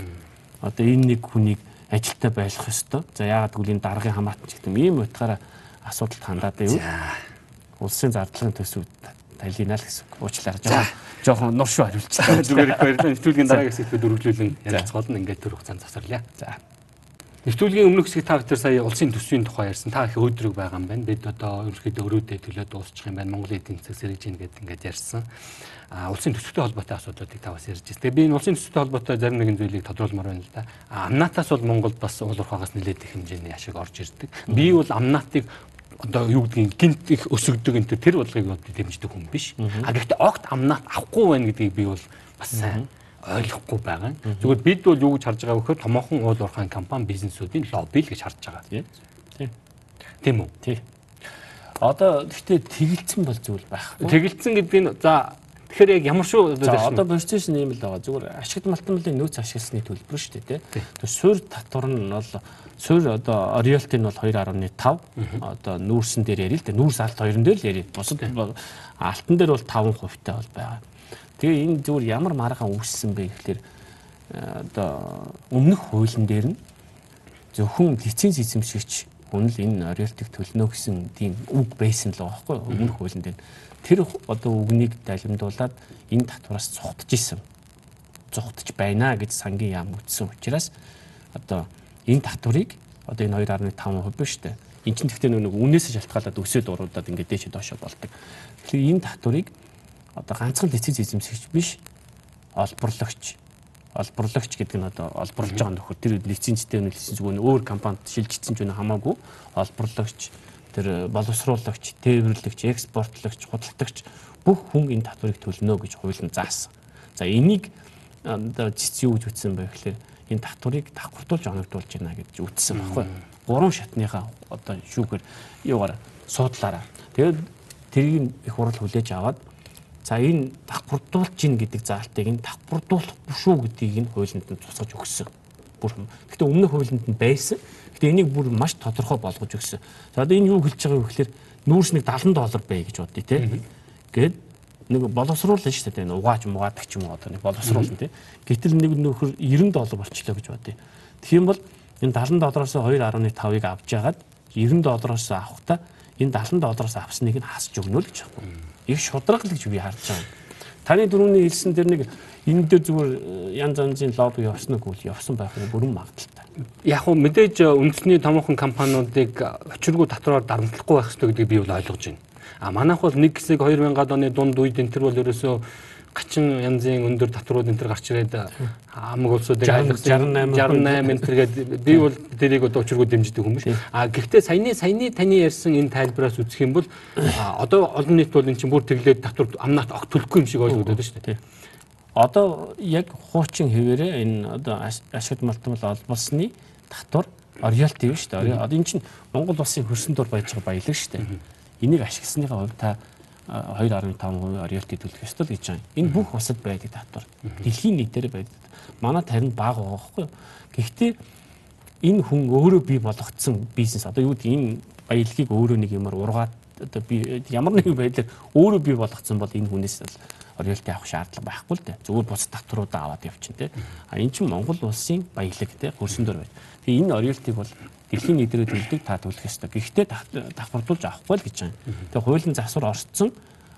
C: одоо энэ нэг хүнийг ажилтаа байлгах ёстой. За яагаад гэвэл энэ даргын хамаатан ч гэдэг юм утгаараа асуудалд хандаад байв. Улсын зардлагын төсөв талина л гэсэн. Уучлаарай. Жохон жохон нуршуу хариулчихсан.
B: Зүгээр их баярлалаа. Нэвтрүүлгийн дараагийн хэсэгт дөрвөлжүүлэн ярилцгаал нь ингээд төр хугацаанд завсарлаа. За. Нэвтрүүлгийн өмнөх хэсэг та бүхэн сая улсын төсвийн тухай ярьсан. Та их өөдрөг байгаа юм байна. Бид одоо ерөөхдөө өрөөдөө төлөө дуусчих юм байна. Монголын эдийн засаг сэргэж ийн гэдэг ингээд ярьсан. Улсын төсөвтэй холбоотой асуудлуудыг та бас ярьж байна. Тэгээ би энэ улсын төсөвтэй холбоотой зарим нэгэн зүйлийг тодруулмаар байна л да. Амнатаас бол Монголд бас уул уурхаагаас нэлээд их хэмжээний ашиг орж ирдэг. Би бол амнатыг одоо юу гэдгийг гинт их өсөгдөг энэ тэр бодлогыг бол дэмждэг хүн биш. А гэхдээ огт амнаат авахгүй байна гэдгийг би бол бас сайн ойлгохгүй байгаа. Зүгээр бид бол юу гэж харж байгаа вөхөр томоохон уул уурхайн компани бизнесүүдийн лобби л гэж харж байгаа. Тийм. Тийм үү?
C: Тийм. Одоо гэхдээ тэгэлцэн бол зүйл байхгүй.
B: Тэгэлцэн гэдэг нь за Тэгэхээр яг ямар шүү
C: За одоо процесс нь ийм л байгаа. Зүгээр ашигт малтмалын нөөц ашигласны төлбөр шүү дээ. Тэр суурь татвар нь бол суурь одоо роялти нь бол 2.5 одоо нүүрсэн дээр ярил л дээ. Нүүрс алт хоёрын дээр л ярил. Бусад алтан дээр бол 5% таа бол байгаа. Тэгээ энэ зүгээр ямар маргаан үүссэн бэ гэхэлэр одоо өмнөх хуулийн дээр нь зөвхөн лиценз эзэмшигч хүн л энэ роялтиг төлнө гэсэн тийм үг байсан л байгаа байхгүй өмнөх хуулийн дээр тэр одоо үгнийг далимдуулаад энэ татвараас цухтж исэн. Цухтж байна гэж сангийн яам үтсэн учраас одоо энэ татварыг одоо энэ 2.5% биш үү? Энд чинь гэхдээ нэг үнээс шалтгаалаад өсөд уруудаад ингээд дээш доошо болдог. Тэгэхээр энэ татварыг одоо ганцхан лиценз эзэмсэгч биш олборлогч олборлогч гэдэг нь одоо олборлож байгаа нөхөр тэр лицензтэй нь лиценз өгөө өөр компанид шилжчихсэн ч үнэ хамаагүй олборлогч тэр боловсруулагч, тээвэрлэгч, экспортлогч, худалдагч бүх хүн энэ татварыг төлнө гэж хууль нь заасан. За энийг одоо цэц юу гэж үтсэн бэ гэхээр энэ татварыг давхартуулж оногдуулж байна гэж үтсэн баггүй. Гурван шатныхаа одоо шүүгээр юугаар суудлаараа. Тэгээд тэрийг их хурал хүлээж аваад за энэ давхартуулж гин гэдэг заалтыг энэ давхартуулахгүй шүү гэдгийг энэ хуулинд нь тусгаж өгсөн. Бүр. Гэхдээ өмнөх хуулинд нь байсан. Гэтэ энийг бүр маш тодорхой болгож өгсөн. За одоо энэ юу хэлж байгаа вэ гэхээр нүүрс нэг 70 доллар бай гэж бодъё те. Гээд нэг боловсруулна шүү дээ. Угааж муугадаг ч юм уу одоо нэг боловсруулна те. Гэтэл нэг нөхөр 90 доллар болчлоо гэж бодъё. Тэгэх юм бол энэ 70 доллароос 2.5-ыг авч яагаад 90 доллароос авахта энэ 70 доллароос авсныг нь хасч өгнө л гэж байна. Их шудраг л гэж би харж байгаа. Таны дөрөвний хэлсэн дээр нэг энэ дээр зүгээр э, янз янзын лобби явсан уу гэвэл явсан байх нь бүрэн магадaltaй.
B: Яг уу мэдээж үндэсний томоохон компаниудыг очиргүй татвараар дарамтлахгүй байх хэрэгтэй гэдгийг би бол ойлгож байна. А манайх бол нэг хэсэг 2000-ад оны дунд үед энэ төр бол ерөөсөө гачин янзын өндөр татварууд энэ төр гарч ирээд хамаг улсуудыг
C: айлгсан 68
B: 68 энэ төргээд би бол тэрийг одоо учиргүй дэмждэг хүмүүс. А гэхдээ саяны саяны таны ярьсан энэ тайлбараас үзэх юм бол одоо олон нийт бол эн чинь бүр тэглээд татвар амнаад огт төлөхгүй юм шиг ойлгогдоод байна шүү дээ
C: одоо яг хуучин хэвээрээ энэ одоо ашигт малтмал олболсны татвар роялти биш үү? Одоо эн чинь Монгол улсын хөрсөн дур байж байгаа баялаг шүү дээ. Энийг ашигласныхаа хувьд та 2.5% роялти төлөх ёстой л гэж байна. Энэ бүх усад байдаг татвар. Дэлхийн нийтээр байдаг. Манайд харин бага байгаа байхгүй юу? Гэхдээ энэ хүн өөрөө бий болгоцсон бизнес одоо юу гэдэг энэ баялагийг өөрөө нэг юмар ургаад одоо би ямар нэгэн байдлаар өөрөө бий болгоцсон бол энэ хүнээс роялти авах шаардлага байхгүй л дээ. Зүгээр бус татваруудаа аваад явчихна те. А эн чинь Монгол улсын баялаг те хөрсөн дөр байна. Тэгээ энэ роялтиг бол дэлхийн нийтрээ төлдөг та төлөх ёстой. Гэхдээ давхардуулж авахгүй л гэж байна. Тэгээ хуулийн засвар орцсон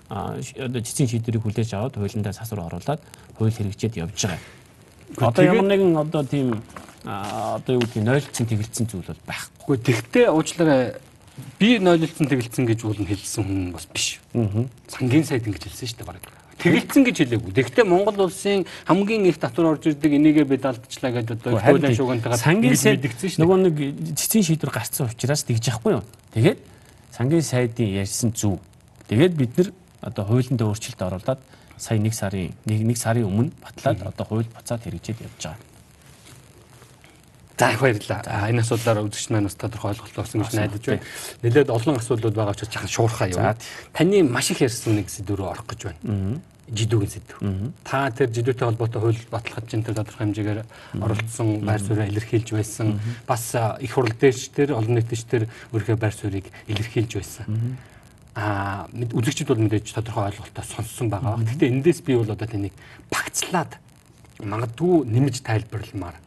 C: цэцгийн шийдвэрийг хүлээж аваад хуулиндаа засвар оруулаад хууль хэрэгжээд явж байгаа. Одоо ямар нэгэн одоо тийм одоо юу гэдгийг нойлцсон тэгэлцсэн зүйл бол байхгүй.
B: Тэгтээ уучлаарай би нойлцсон тэгэлцсэн гэж уулын хэлсэн хүн бас биш. Сангийн сайд ингэж хэлсэн шүү дээ баг. Тэгэлцсэн гэж хэлээгүй. Тэгвэл Монгол улсын хамгийн их татвар орж ирдэг энийгээ бид алдчихлаа гэж одоо хуулийн шугантайгаар
C: сангийн сайд. Нөгөө нэг цэцгийн шийдвэр гарцсан учраас тэгж яахгүй юу. Тэгээд сангийн сайдын ярьсан зүв. Тэгээд бид нар одоо хуулиндаа өөрчлөлт оруулаад сая нэг сарын нэг нэг сарын өмнө батлаад одоо хууль буцаад хэрэгжээд явж байгаа.
B: За их баярлалаа. Энэ асуудлаар үзэгч маань бас тодорхой ойлголт олсон гэж найдаж байна. Нэлээд олон асуудлууд байгаа учраас жахан шуурхаа юу. Таны маш их ярьсан нэг сэдв рүү орох гэж байна. Жидүүгийн сэдв. Та тэр жидүүтэй холбоотой хууль баталгаж чинь тэр тодорхой хэмжээгээр оролцсон байр суурийг илэрхийлж байсан. Бас их хурал дээрч тэр олон нийтэд тэр өөрийнхөө байр суурийг илэрхийлж байсан. Аа үзэгчд бол мэдээж тодорхой ойлголтоо сонссон байгаа. Гэхдээ эндээс би бол одоо тэнийг багцлаад магадгүй нэмж тайлбарламаар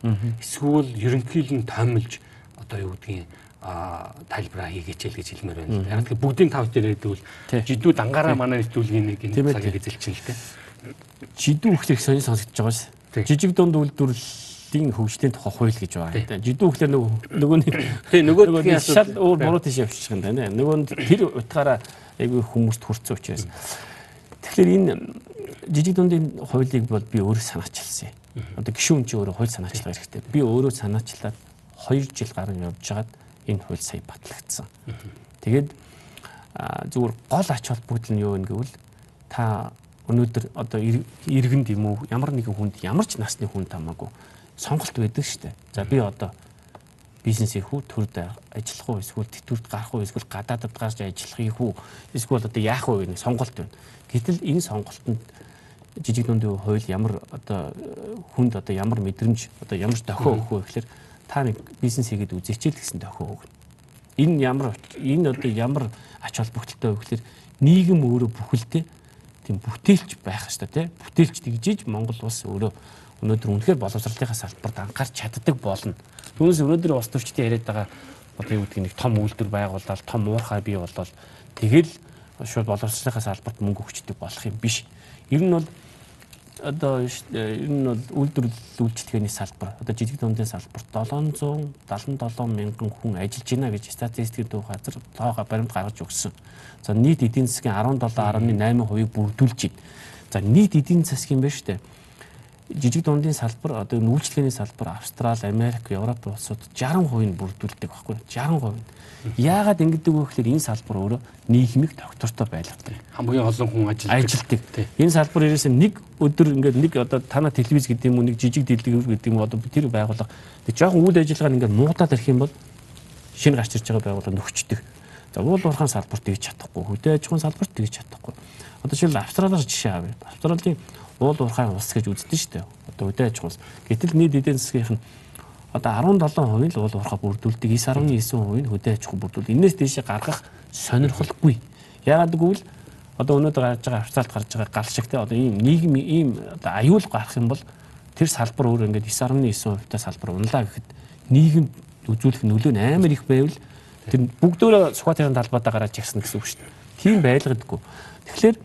B: эсвэл ерөнхийдөө томилж одоо юу гэдгийг тайлбараа хийгээч л гэж хэлмээр байна л да. Яг тэгэхээр бүгдийн тав дээр хэдвэл жидүүд ангаараа манай нэвтрүүлгийн нэг энэ цагийг эзэлчин л те.
C: Жидүү ихлэх сонир сонсогдож байгаа ш. Жижиг дунд үйлдвэрлэлийн хөгжлийн тухай хууль гэж байна. Жидүү ихлэх нөгөө нөгөө нэг
B: нөгөө
C: шал өөр буруу тийш явчих юм байна. Нөгөө тэр утгаараа айгүй хүмүүст хүрсэн учраас. Тэгэхээр энэ жижиг дундын хуулийг бол би өөрөө санаачилсан. Одоо гişүүн чи өөрөө хууль санаачлах хэрэгтэй. Би өөрөө санаачлаад 2 жил гаруй явж хагаад энэ хууль сая батлагдсан. Тэгээд зүгээр гол ач холбогдол нь юу вэ гэвэл та өнөөдөр одоо иргэнд юм уу ямар нэгэн хүнд ямар ч насны хүн тамаагүй сонголт байдаг шүү дээ. За би одоо бизнес хийх үү, төрд ажиллах уу, эсвэл тэтгэврт гарах уу, эсвэл гадаадд гарч ажиллах хийх үү, эсвэл одоо яах вэ гэх сонголт байна. Гэтэл энэ сонголтод жижиг дундын хууль ямар одоо хүнд одоо ямар мэдрэмж одоо ямар дохио өгөх вэ гэхээр та нэг бизнес хийгээд үзээч л гэсэн дохио өгнө. Энэ ямар энэ одоо ямар ач холбогдолтой вэ гэхээр нийгэм өөрөө бүхэлдээ тийм бүтээлч байх хэрэгтэй тийм бүтээлч тэгжиж Монгол улс өөрөө өнөөдөр үнэхээр боловсролынхаа салбарт анхаарч чаддаг болно. Түүнээс өнөөдөр улс төрчдийн яриад байгаа одоо юу гэдгийг нэг том үйлдвэр байгуулаад том уурхай бий болоод тэгэл шууд боловсролынхаа салбарт мөнгө өгчдөг болох юм биш. Ер нь бол одоо ер нь бол үйлдвэрлэл үйлчлэгээний салбар одоо жижиг дундын салбарт 777 мянган хүн ажиллаж байна гэж статистикийн төв газар тоогоо баримт гаргаж өгсөн. За нийт эдийн засгийн 17.8%-ийг бүрдүүлж байна. За нийт эдийн засгийн байна шүү дээ жижиг дундын салбар одоо нүүлчилгээний салбар Австрали, Америк, Европ улсууд 60% нь бүрдүүлдэг байхгүй 60%. Яагаад ингэдэг вэ гэхээр энэ салбар өөрөө нийгмийг доктортой байлгадаг.
B: Хамгийн олон хүн ажилладаг.
C: Энэ салбар ерөөсөө нэг өдөр ингээд нэг одоо танаа телевиз гэдэг юм уу нэг жижиг дэлгүүр гэдэг юм уу одоо тэр байгууллага тэг жоохон үйл ажиллагаа ингээд муудаад ирэх юм бол шинэ гарч ирж байгаа байгууллага нөхчдөг. За уул уурхаан салбарт тэгж чадахгүй, хөдөө аж ахуйн салбарт тэгж чадахгүй. Одоо жишээл Австралиар жишээ авъя. Австралийн уул уурхайн ус гэж үздэг шүү дээ. Одоо үдэ аж ахуйн ус. Гэтэл нийт эдийн засгийнх нь одоо 17% л уул уурхай бүрдүүлдэг, 9.9% нь хөдөө аж ахуй бүрдүүлдэг. Инээс дээшээ гаргах сонирхолгүй. Яагаад гэвэл одоо өнөөдөр гарч байгаа авцаалт гарч байгаа гал шиг те одоо ийм нийгэм ийм одоо аюул гарах юм бол тэр салбар өөр ингээд 9.9% та салбар унлаа гэхэд нийгэм үзүүлэх нөлөө нь амар их байвал тэр бүгдөө Сүхбаатарын талбайдаа гараад чагсна гэсэн үг шүү дээ. Тийм байлгадаг. Тэгэхээр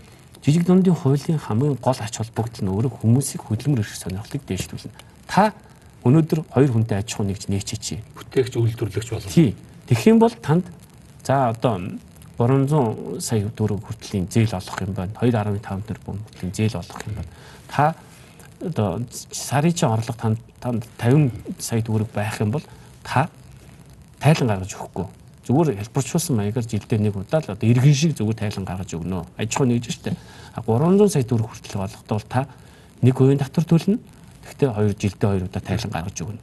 C: жижиг дундын хуулийн хамгийн гол ач холбогдол нь өөрөө хүмүүсийг хөдөлмөр эрх сонирхлыг дээшлүүлнэ. Та өнөөдөр хоёр хүнтэй аж ахуй нэгж нээчээч.
B: Бүтээгч үйлдвэрлэгч болно.
C: Тий. Тэгэх юм бол танд за одоо 300 сая төгрөг хүртлийн зээл олох юм байна. 2.5 тэрбум хүртлийн зээл олох юм байна. Та одоо сарын чинь орлого танд танд 50 сая төгрөг байх юм бол та тайлан гаргаж өгөхгүй зүгээр хэлбэрчүүлсэн маягаар жилдээ нэг удаа л одоо иргэн шиг зүгээр тайлан гаргаж өгнө. Аж ахуй нэгж штэ. 300 сая төгрөг хүртэл болгохдоо та нэг хувийн татвар төлнө. Гэхдээ хоёр жилдээ хоёр удаа тайлан гаргаж өгнө.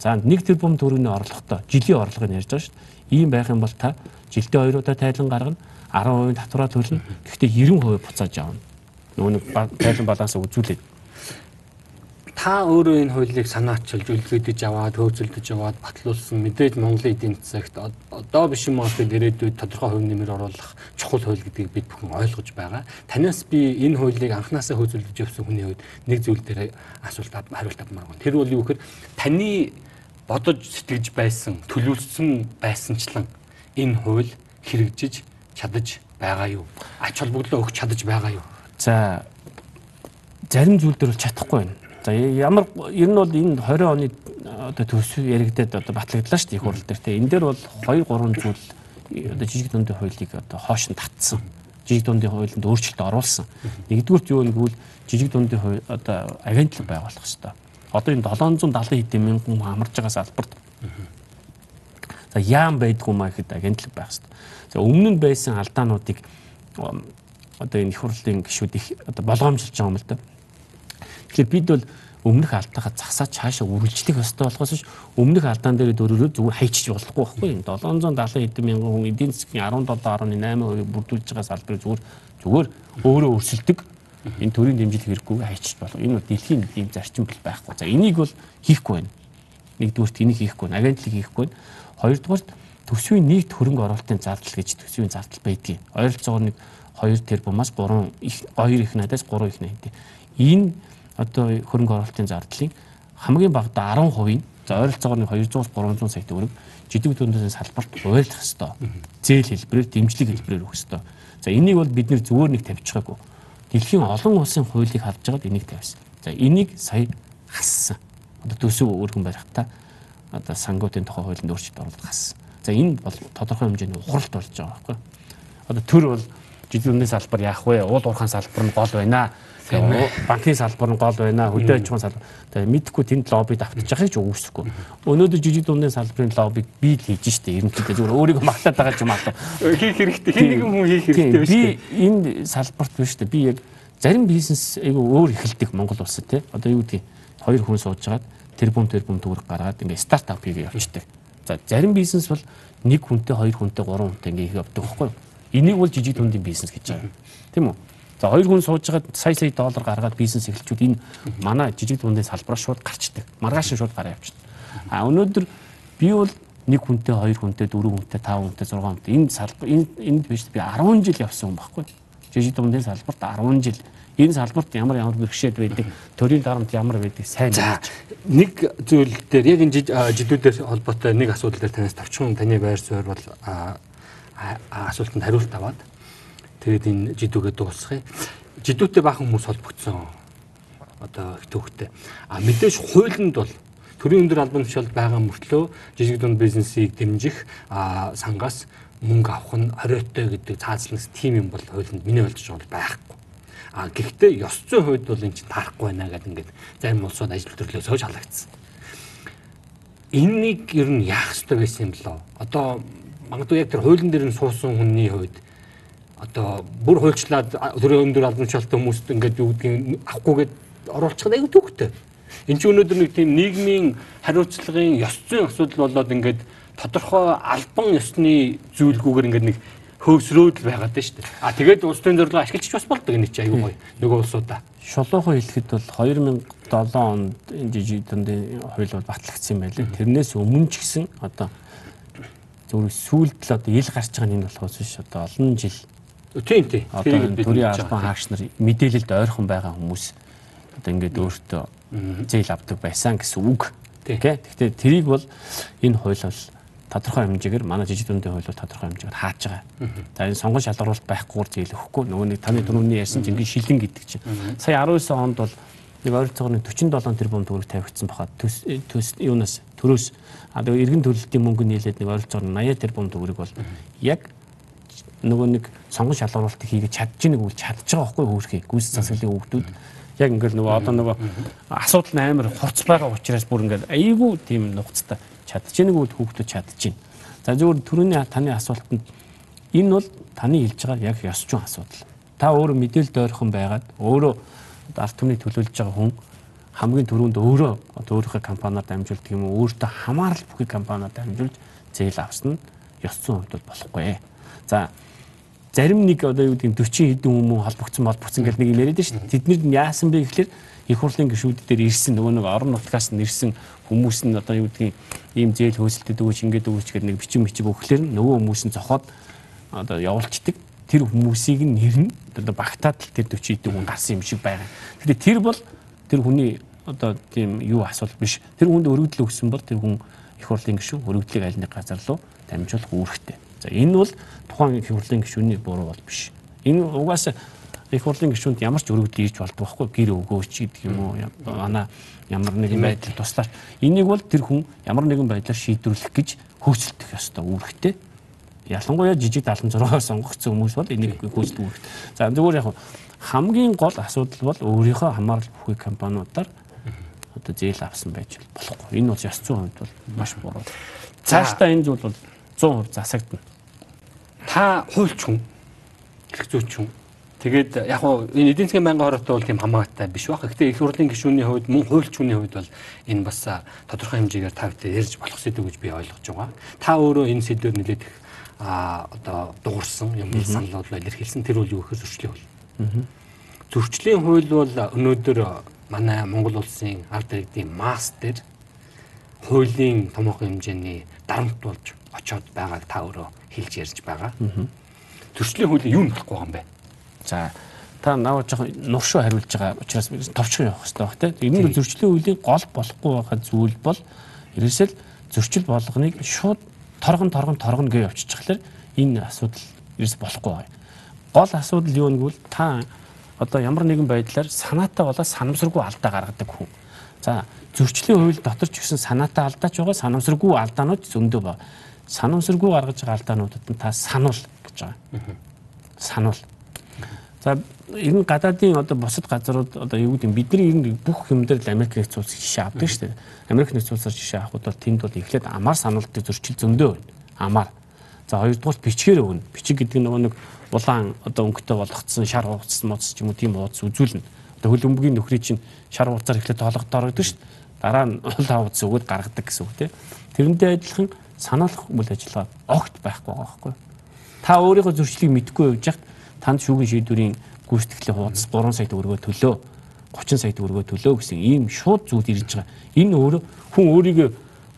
C: За нэг тэрбум төгрөгийн орлоготой жилийн орлогыг ярьж байгаа дээ. Ийм байх юм бол та жилдээ 2 удаа тайлан гаргана 10% татвараа төлнө. Гэхдээ 90% буцааж авна. Нөгөө нэг тайлан балансаа үзүүлээд
B: та өөрөө энэ хуулийг санаачилж үлгэдэж аваад хөөцөлдөж аваад батлуулсан мэдээж Монголын эдийн засагт одоо биш юм уу ирээдүйд тодорхой хувь нэмэр оруулах чухал хууль гэдгийг бид бүхэн ойлгож байгаа. Танаас би энэ хуулийг анханасаа хөөцөлдөж явсан хүний хувьд нэг зүйл дээр асуулт хариулт авмаар байна. Тэр бол юу гэхээр таны бодож сэтгэж байсан, төлөвлөсөн байсанчлан энэ хууль хэрэгжиж чадаж байгаа юу? Ач холбогдлоо өгч чадаж байгаа юу?
C: За зарим зүйл дээр бол чадахгүй байна За ямар ер нь бол энэ 20 оны одоо төсөв яригдээд одоо батлагдлаа шүү дээ их хурл дээр те. Энэ дээр бол 2 3 зүйл одоо жижиг дундын хуулийг одоо хоош нь татсан. Жижиг дундын хуулинд өөрчлөлт оруулсан. Нэгдүгürt юу нэгвэл жижиг дундын хууль одоо агентлаг байгуулах хэрэгтэй. Одоо энэ 770 хэдэн мянган амарч байгаа салбарт. За яам байдгүй маа гэхэд агентлаг байх хэрэгтэй. За өмнө нь байсан алдаануудыг одоо энэ их хурлын гишүүд их одоо болгоомжилж байгаа юм л да. Тэгэхээр бид бол өмнөх алдаахаа засаад цаашаа үргэлжлэх ёстой болохоос ш өмнөх алдаан дээр дөрөөрөө зүгээр хайчиж болохгүй байхгүй. 770 хэдэн мянган хүн эдийн засгийн 17.8% бүрдүүлж байгаа салбарыг зүгээр зүгээр өөрөө өрсөлдөг. Энэ төрийн дэмжил хэрэггүй хайчиж болох. Энэ дэлхийн ийм зарчим бэл байхгүй. За энийг бол хийхгүй байна. Нэгдүгürt энийг хийхгүй байна. Агентлаг хийхгүй байна. Хоёрдугаарт төсвийн нийт хөрөнгө оруулалтын зардал гэж төсвийн зардал байдгийг. Ойролцоогоор нэг 2 тэрбумаас 3 их 2 их надаас 3 их найдаа энэ одоо хөрөнгө оруулалтын зардлын хамгийн багадаа 10%-ийн за ойролцоогоор 200-аас 300 сая төгрөг жижиг дүндээс салбарт хуваалцах ёстой. Зээл хэлбэрээр дэмжлэг хэлбэрээр өгөх ёстой. За энийг бол бид нэр зүгээр нэг тавьчихаагүй. Дэлхийн олон улсын хуулийг харж байгаад энийг тавьсан. За энийг сая хассан. Одоо төсөв өргөн барихтаа одоо сангуудын тухай хуулинд өөрчлөлт оруулах хассан. За энэ бол тодорхой хэмжээний ухралт болж байгаа байхгүй. Одоо төр бол жижиг дүндээс салбар яах вэ? Уул уурхайн салбар нь гол байна банкны салбар нь гол байна, хөдөө аж ахуйн салбар. Тэгээ мэдхгүй тэнд лоббид автчихыг ч үүсэхгүй. Өнөөдөр жижиг дундын салбарын лоббиг би л хийж штэ. Ерөнхийдөө зүгээр өөрийгөө маглаад байгаа ч юм аа.
B: Хийх хэрэгтэй. Хэн нэгэн хүн хийх хэрэгтэй
C: биш? Би энэ салбарт биш штэ. Би яг зарим бизнес айгүй өөр эхэлдэг Монгол улсад тий. Одоо юу гэдгийг хоёр хүн суужгаад тэрбум тэрбум төгрөг гаргаад ингээ стартап хийгээ явчихдаг. За зарим бизнес бол нэг хүнтэй, хоёр хүнтэй, гурван хүнтэй ингээ их явдаг байхгүй юу? Энийг бол жижиг дундын бизнес гэж байгаа. Тийм үү? За хоёр хүн суужгаад сая сая доллар гаргаад бизнес эхэлчүүд энэ манай жижиг дундын салбараа шууд гарчдаг. Маргааш шууд гараа явчихдаг. А өнөөдөр би бол нэг хүнтэй, хоёр хүнтэй, дөрөв хүнтэй, тав хүнтэй, зургаан хүнтэй энэ салбар энэ энд биш би 10 жил явсан хүн байхгүй. Жижиг дундын салбарт 10 жил энэ салбарт ямар ямар бэрхшээл байдаг, төрийн дарамт ямар байдаг сайн
B: мэдэж. Нэг зүйл дээр яг энэ жидүүдээр холбоотой нэг асуудал дээр танаас товчхон таны байр суурь бол асуултанд хариулт аваад Тэгээд энэ жидүүгээ дуусгая. Жидүүтэй баахан хүмүүс холбогдсон. Одоо их төвхтэй. А мэдээж хуулинд бол төрийн өндөр албан тушаалд байгаа мөртлөө жижиг дунд бизнесийг дэмжих сангаас мөнгө авах нь хориотой гэдэг цаазланс тим юм бол хуулинд миний ойлж байгаа байхгүй. А гэхдээ ёс зүйн хувьд бол эн чинь таарахгүй байна гэдэг ингээд зарим улсууд ажил төрлөөс хойш халагдсан. Эннийг ер нь яах ёстой байсан юм болоо? Одоо магадгүй яг тэр хуулийн дээр нь суусан хүний хувьд одоо бүр хуульчлаад төрийн өндөр албан тушаалтай хүмүүст ингээд юу гэдгийг авахгүйгээд оруулчих айгүй төвхтэй. Энд чинь өнөөдөр нэг тийм нийгмийн хариуцлагын ёс зүйн асуудал болоод ингээд тодорхой албан ёсны зүйлгүйгээр ингээд нэг хөөсрөөд байгаад байна шүү дээ. А тэгээд улс төрийн зорилго ашиглаж бас болдог энэ чинь айгүй гоё. Нөгөө улсуудаа.
C: Шулуухан хэлэхэд бол 2007 онд энэ жижиг дундын хууль бол батлагдсан юм байлээ. Тэрнээс өмнө ч гэсэн одоо зөвхөн сүүлд л одоо ил гарч байгаа нь энэ болохоос биш одоо олон жил
B: Тийм тийм.
C: Одоо төрийн албан хаагч нар мэдээлэлд ойрхон байгаа хүмүүс одоо ингээд өөртөө зээл авдаг байсан гэсэн үг. Тийм. Гэхдээ тэрийг бол энэ хууль бол тодорхой хэмжээгээр манай жижиг дундын хууль бол тодорхой хэмжээгээр хааж байгаа. За энэ сонгон шалгаруулалт байхгүйгээр зээл өгөхгүй. Нөгөө нэг таны түрүүний ярьсан чинь ингээд шилэн гэдэг чинь. Сая 19 онд бол нэг ойролцоогоор 47 тэрбум төгрөг тавигдсан бахад төс төс юунаас? Төрөөс. Тэгээ эргэн төлөлтийн мөнгө нийлээд нэг ойролцоогоор 80 тэрбум төгрөг бол яг нөгөө нэг сонгон шалгаруулалтыг хийгээд чадж байгааг үл чадж байгаа байхгүй хөөрхий гүйс засаглалын хүүхдүүд яг ингээл нөгөө одоо нөгөө асуудал амар хурц байгаа учраас бүр ингээд айгүй тийм нухацтай чадж байгааг үл хүүхдүүд чадж байна. За зөвхөн түрүүний таны асуултанд энэ бол таны хэлж байгаа яг ёс зүйн асуудал. Та өөрөө мэдээлэлд ойрхон байгаад өөрөө ард түмний төлөөлж байгаа хүн хамгийн түрүүнд өөрөө одоо өөрийнхөө компаниар дамжуулдаг юм уу өөртөө хамаарал бүхий компаниар дамжуулж зээл авсан нь ёс зүйн хувьд бол болохгүй. За зарим нэг одоо юу гэдэг 40 хэдэн хүмүүс холбогдсон молбогдсон гэл нэг юм яриад шүү дээ. Тэднэр нь яасан бэ гэхэлэр их хурлын гишүүд дээр ирсэн нөгөө нэг орон нутгаас нь ирсэн хүмүүс нь одоо юу гэдгийг ийм зээл хөөсөлтөд өгөөч ингээд өгөөч гэдэг нэг бичиг мичиг өгөхлөөр нөгөө хүмүүс нь цохоод одоо явуулцдаг тэр хүмүүсийг нэр нь одоо багтаад тэр 40 хэдэн хүн гарсан юм шиг байгаа. Тэгэхээр тэр бол тэр хүний одоо тийм юу асуудал биш. Тэр хүнд өргөдөл өгсөн бол тэр хүн их хурлын гишүүн өргөдлийг аль нэг газар руу дамжуулах үүрэгтэй. За энэ бол тухайн их хурлын гишүүний буруу бол биш. Энэ угаасаа их хурлын гишүүнд ямар ч өргөдөл ийж болдог байхгүй. Гэр өгөөч гэдэг юм уу? Манай ямар нэгэн байдал туслаач. Энийг бол тэр хүн ямар нэгэн байдлаар шийдвэрлэх гэж хөөцөлдөх ёстой үүрэгтэй. Ялангуяа жижиг 76-аар сонгогдсон хүмүүс бол энийг хөөцөлдөх үүрэгтэй за зөвхөн яг хамгийн гол асуудал бол өөрийнхөө хамаарал бүхий компаниудаар одоо зээл авсан байж болохгүй. Энэ бол яс зүйн хувьд бол маш буруу. Цаашдаа энэ зүйл бол 100% засагдана
B: та хуульч хүн эрх зүйч хүн Тэгээд яг хуу энэ эдийн засгийн байнгын хороотой бол тийм хамаатай биш баг. Гэхдээ их хурлын гишүүний хувьд мөн хуульчны хувьд бол энэ бас тодорхой хэмжээгээр та бүхэн ярьж болох сэдв гэж би ойлгож байгаа. Та өөрөө энэ сэдвээр нэлээд их а одоо дуурсан юм санал бодлоо илэрхийлсэн тэр үл юу гэхээр зөрчлийн хууль. Зөрчлийн хууль бол өнөөдөр манай Монгол улсын ард иргэдийн масс дээр хуулийн томоохон хэмжээний дарамт болж очоод байгааг та өөрөө хэлж ярьж байгаа. Зөрчлийн хууль юу нь болохгүй юм бэ?
C: За та наваа жоохон нуршуу хариулж байгаа учраас товчхон явах хэрэгтэй баг тийм. Энэ зөрчлийн үеийн гол болохгүй байгаа зүйл бол ерөөсөл зөрчил болгоныг шууд торгон торгон торгон гэж явчихчихлаар энэ асуудал ерөөс болохгүй байна. Гол асуудал юу нэгвэл та одоо ямар нэгэн байдлаар санаатай болоод санамсаргүй алдаа гаргадаг хүн. За зөрчлийн хууль дотор ч гэсэн санаатай алдаач байгаа санамсаргүй алдаанууд зөндөө ба. Санамсаргүй гаргаж байгаа алдаануудад нь та сануул гэж байгаа. Сануул За энэ гадаадын одоо бусад газрууд одоо юу гэдэг бидний ер бүх юм дээр Америк нэгдсэн улс жишээ авдаг шүү дээ. Америк нэгдсэн улсаар жишээ авахд бол тэнд бол эхлээд амар санаалтыг зөрчил зөндөө байна. Амар. За хоёрдугаар бичгээр өгнө. Бичиг гэдэг нь нөгөө нэг улаан одоо өнгөтэй болгоцсон шар хуудас моц ч юм уу тийм хуудас үзүүлнэ. Одоо хөл өмгийн нөхрий чинь шар хуудасаар эхлээд тоологдоор гэдэг шүү дээ. Дараа нь улаан хуудас өгөөд гаргадаг гэсэн үг тийм. Тэрнтэй адилхан санаалах үйл ажиллагаа огт байхгүй байгаа байхгүй. Та өөрийнхөө зөрчлийг мэдгүй явж хахад танд шүүгийн шийдвэрийн гүйцэтгэлийн хуудас 3 сая төгрөгөө төлөө 30 сая төгрөгөө төлөө гэсэн ийм шууд зүйл ирж байгаа. Энэ өөрөө хүн өөрийгөө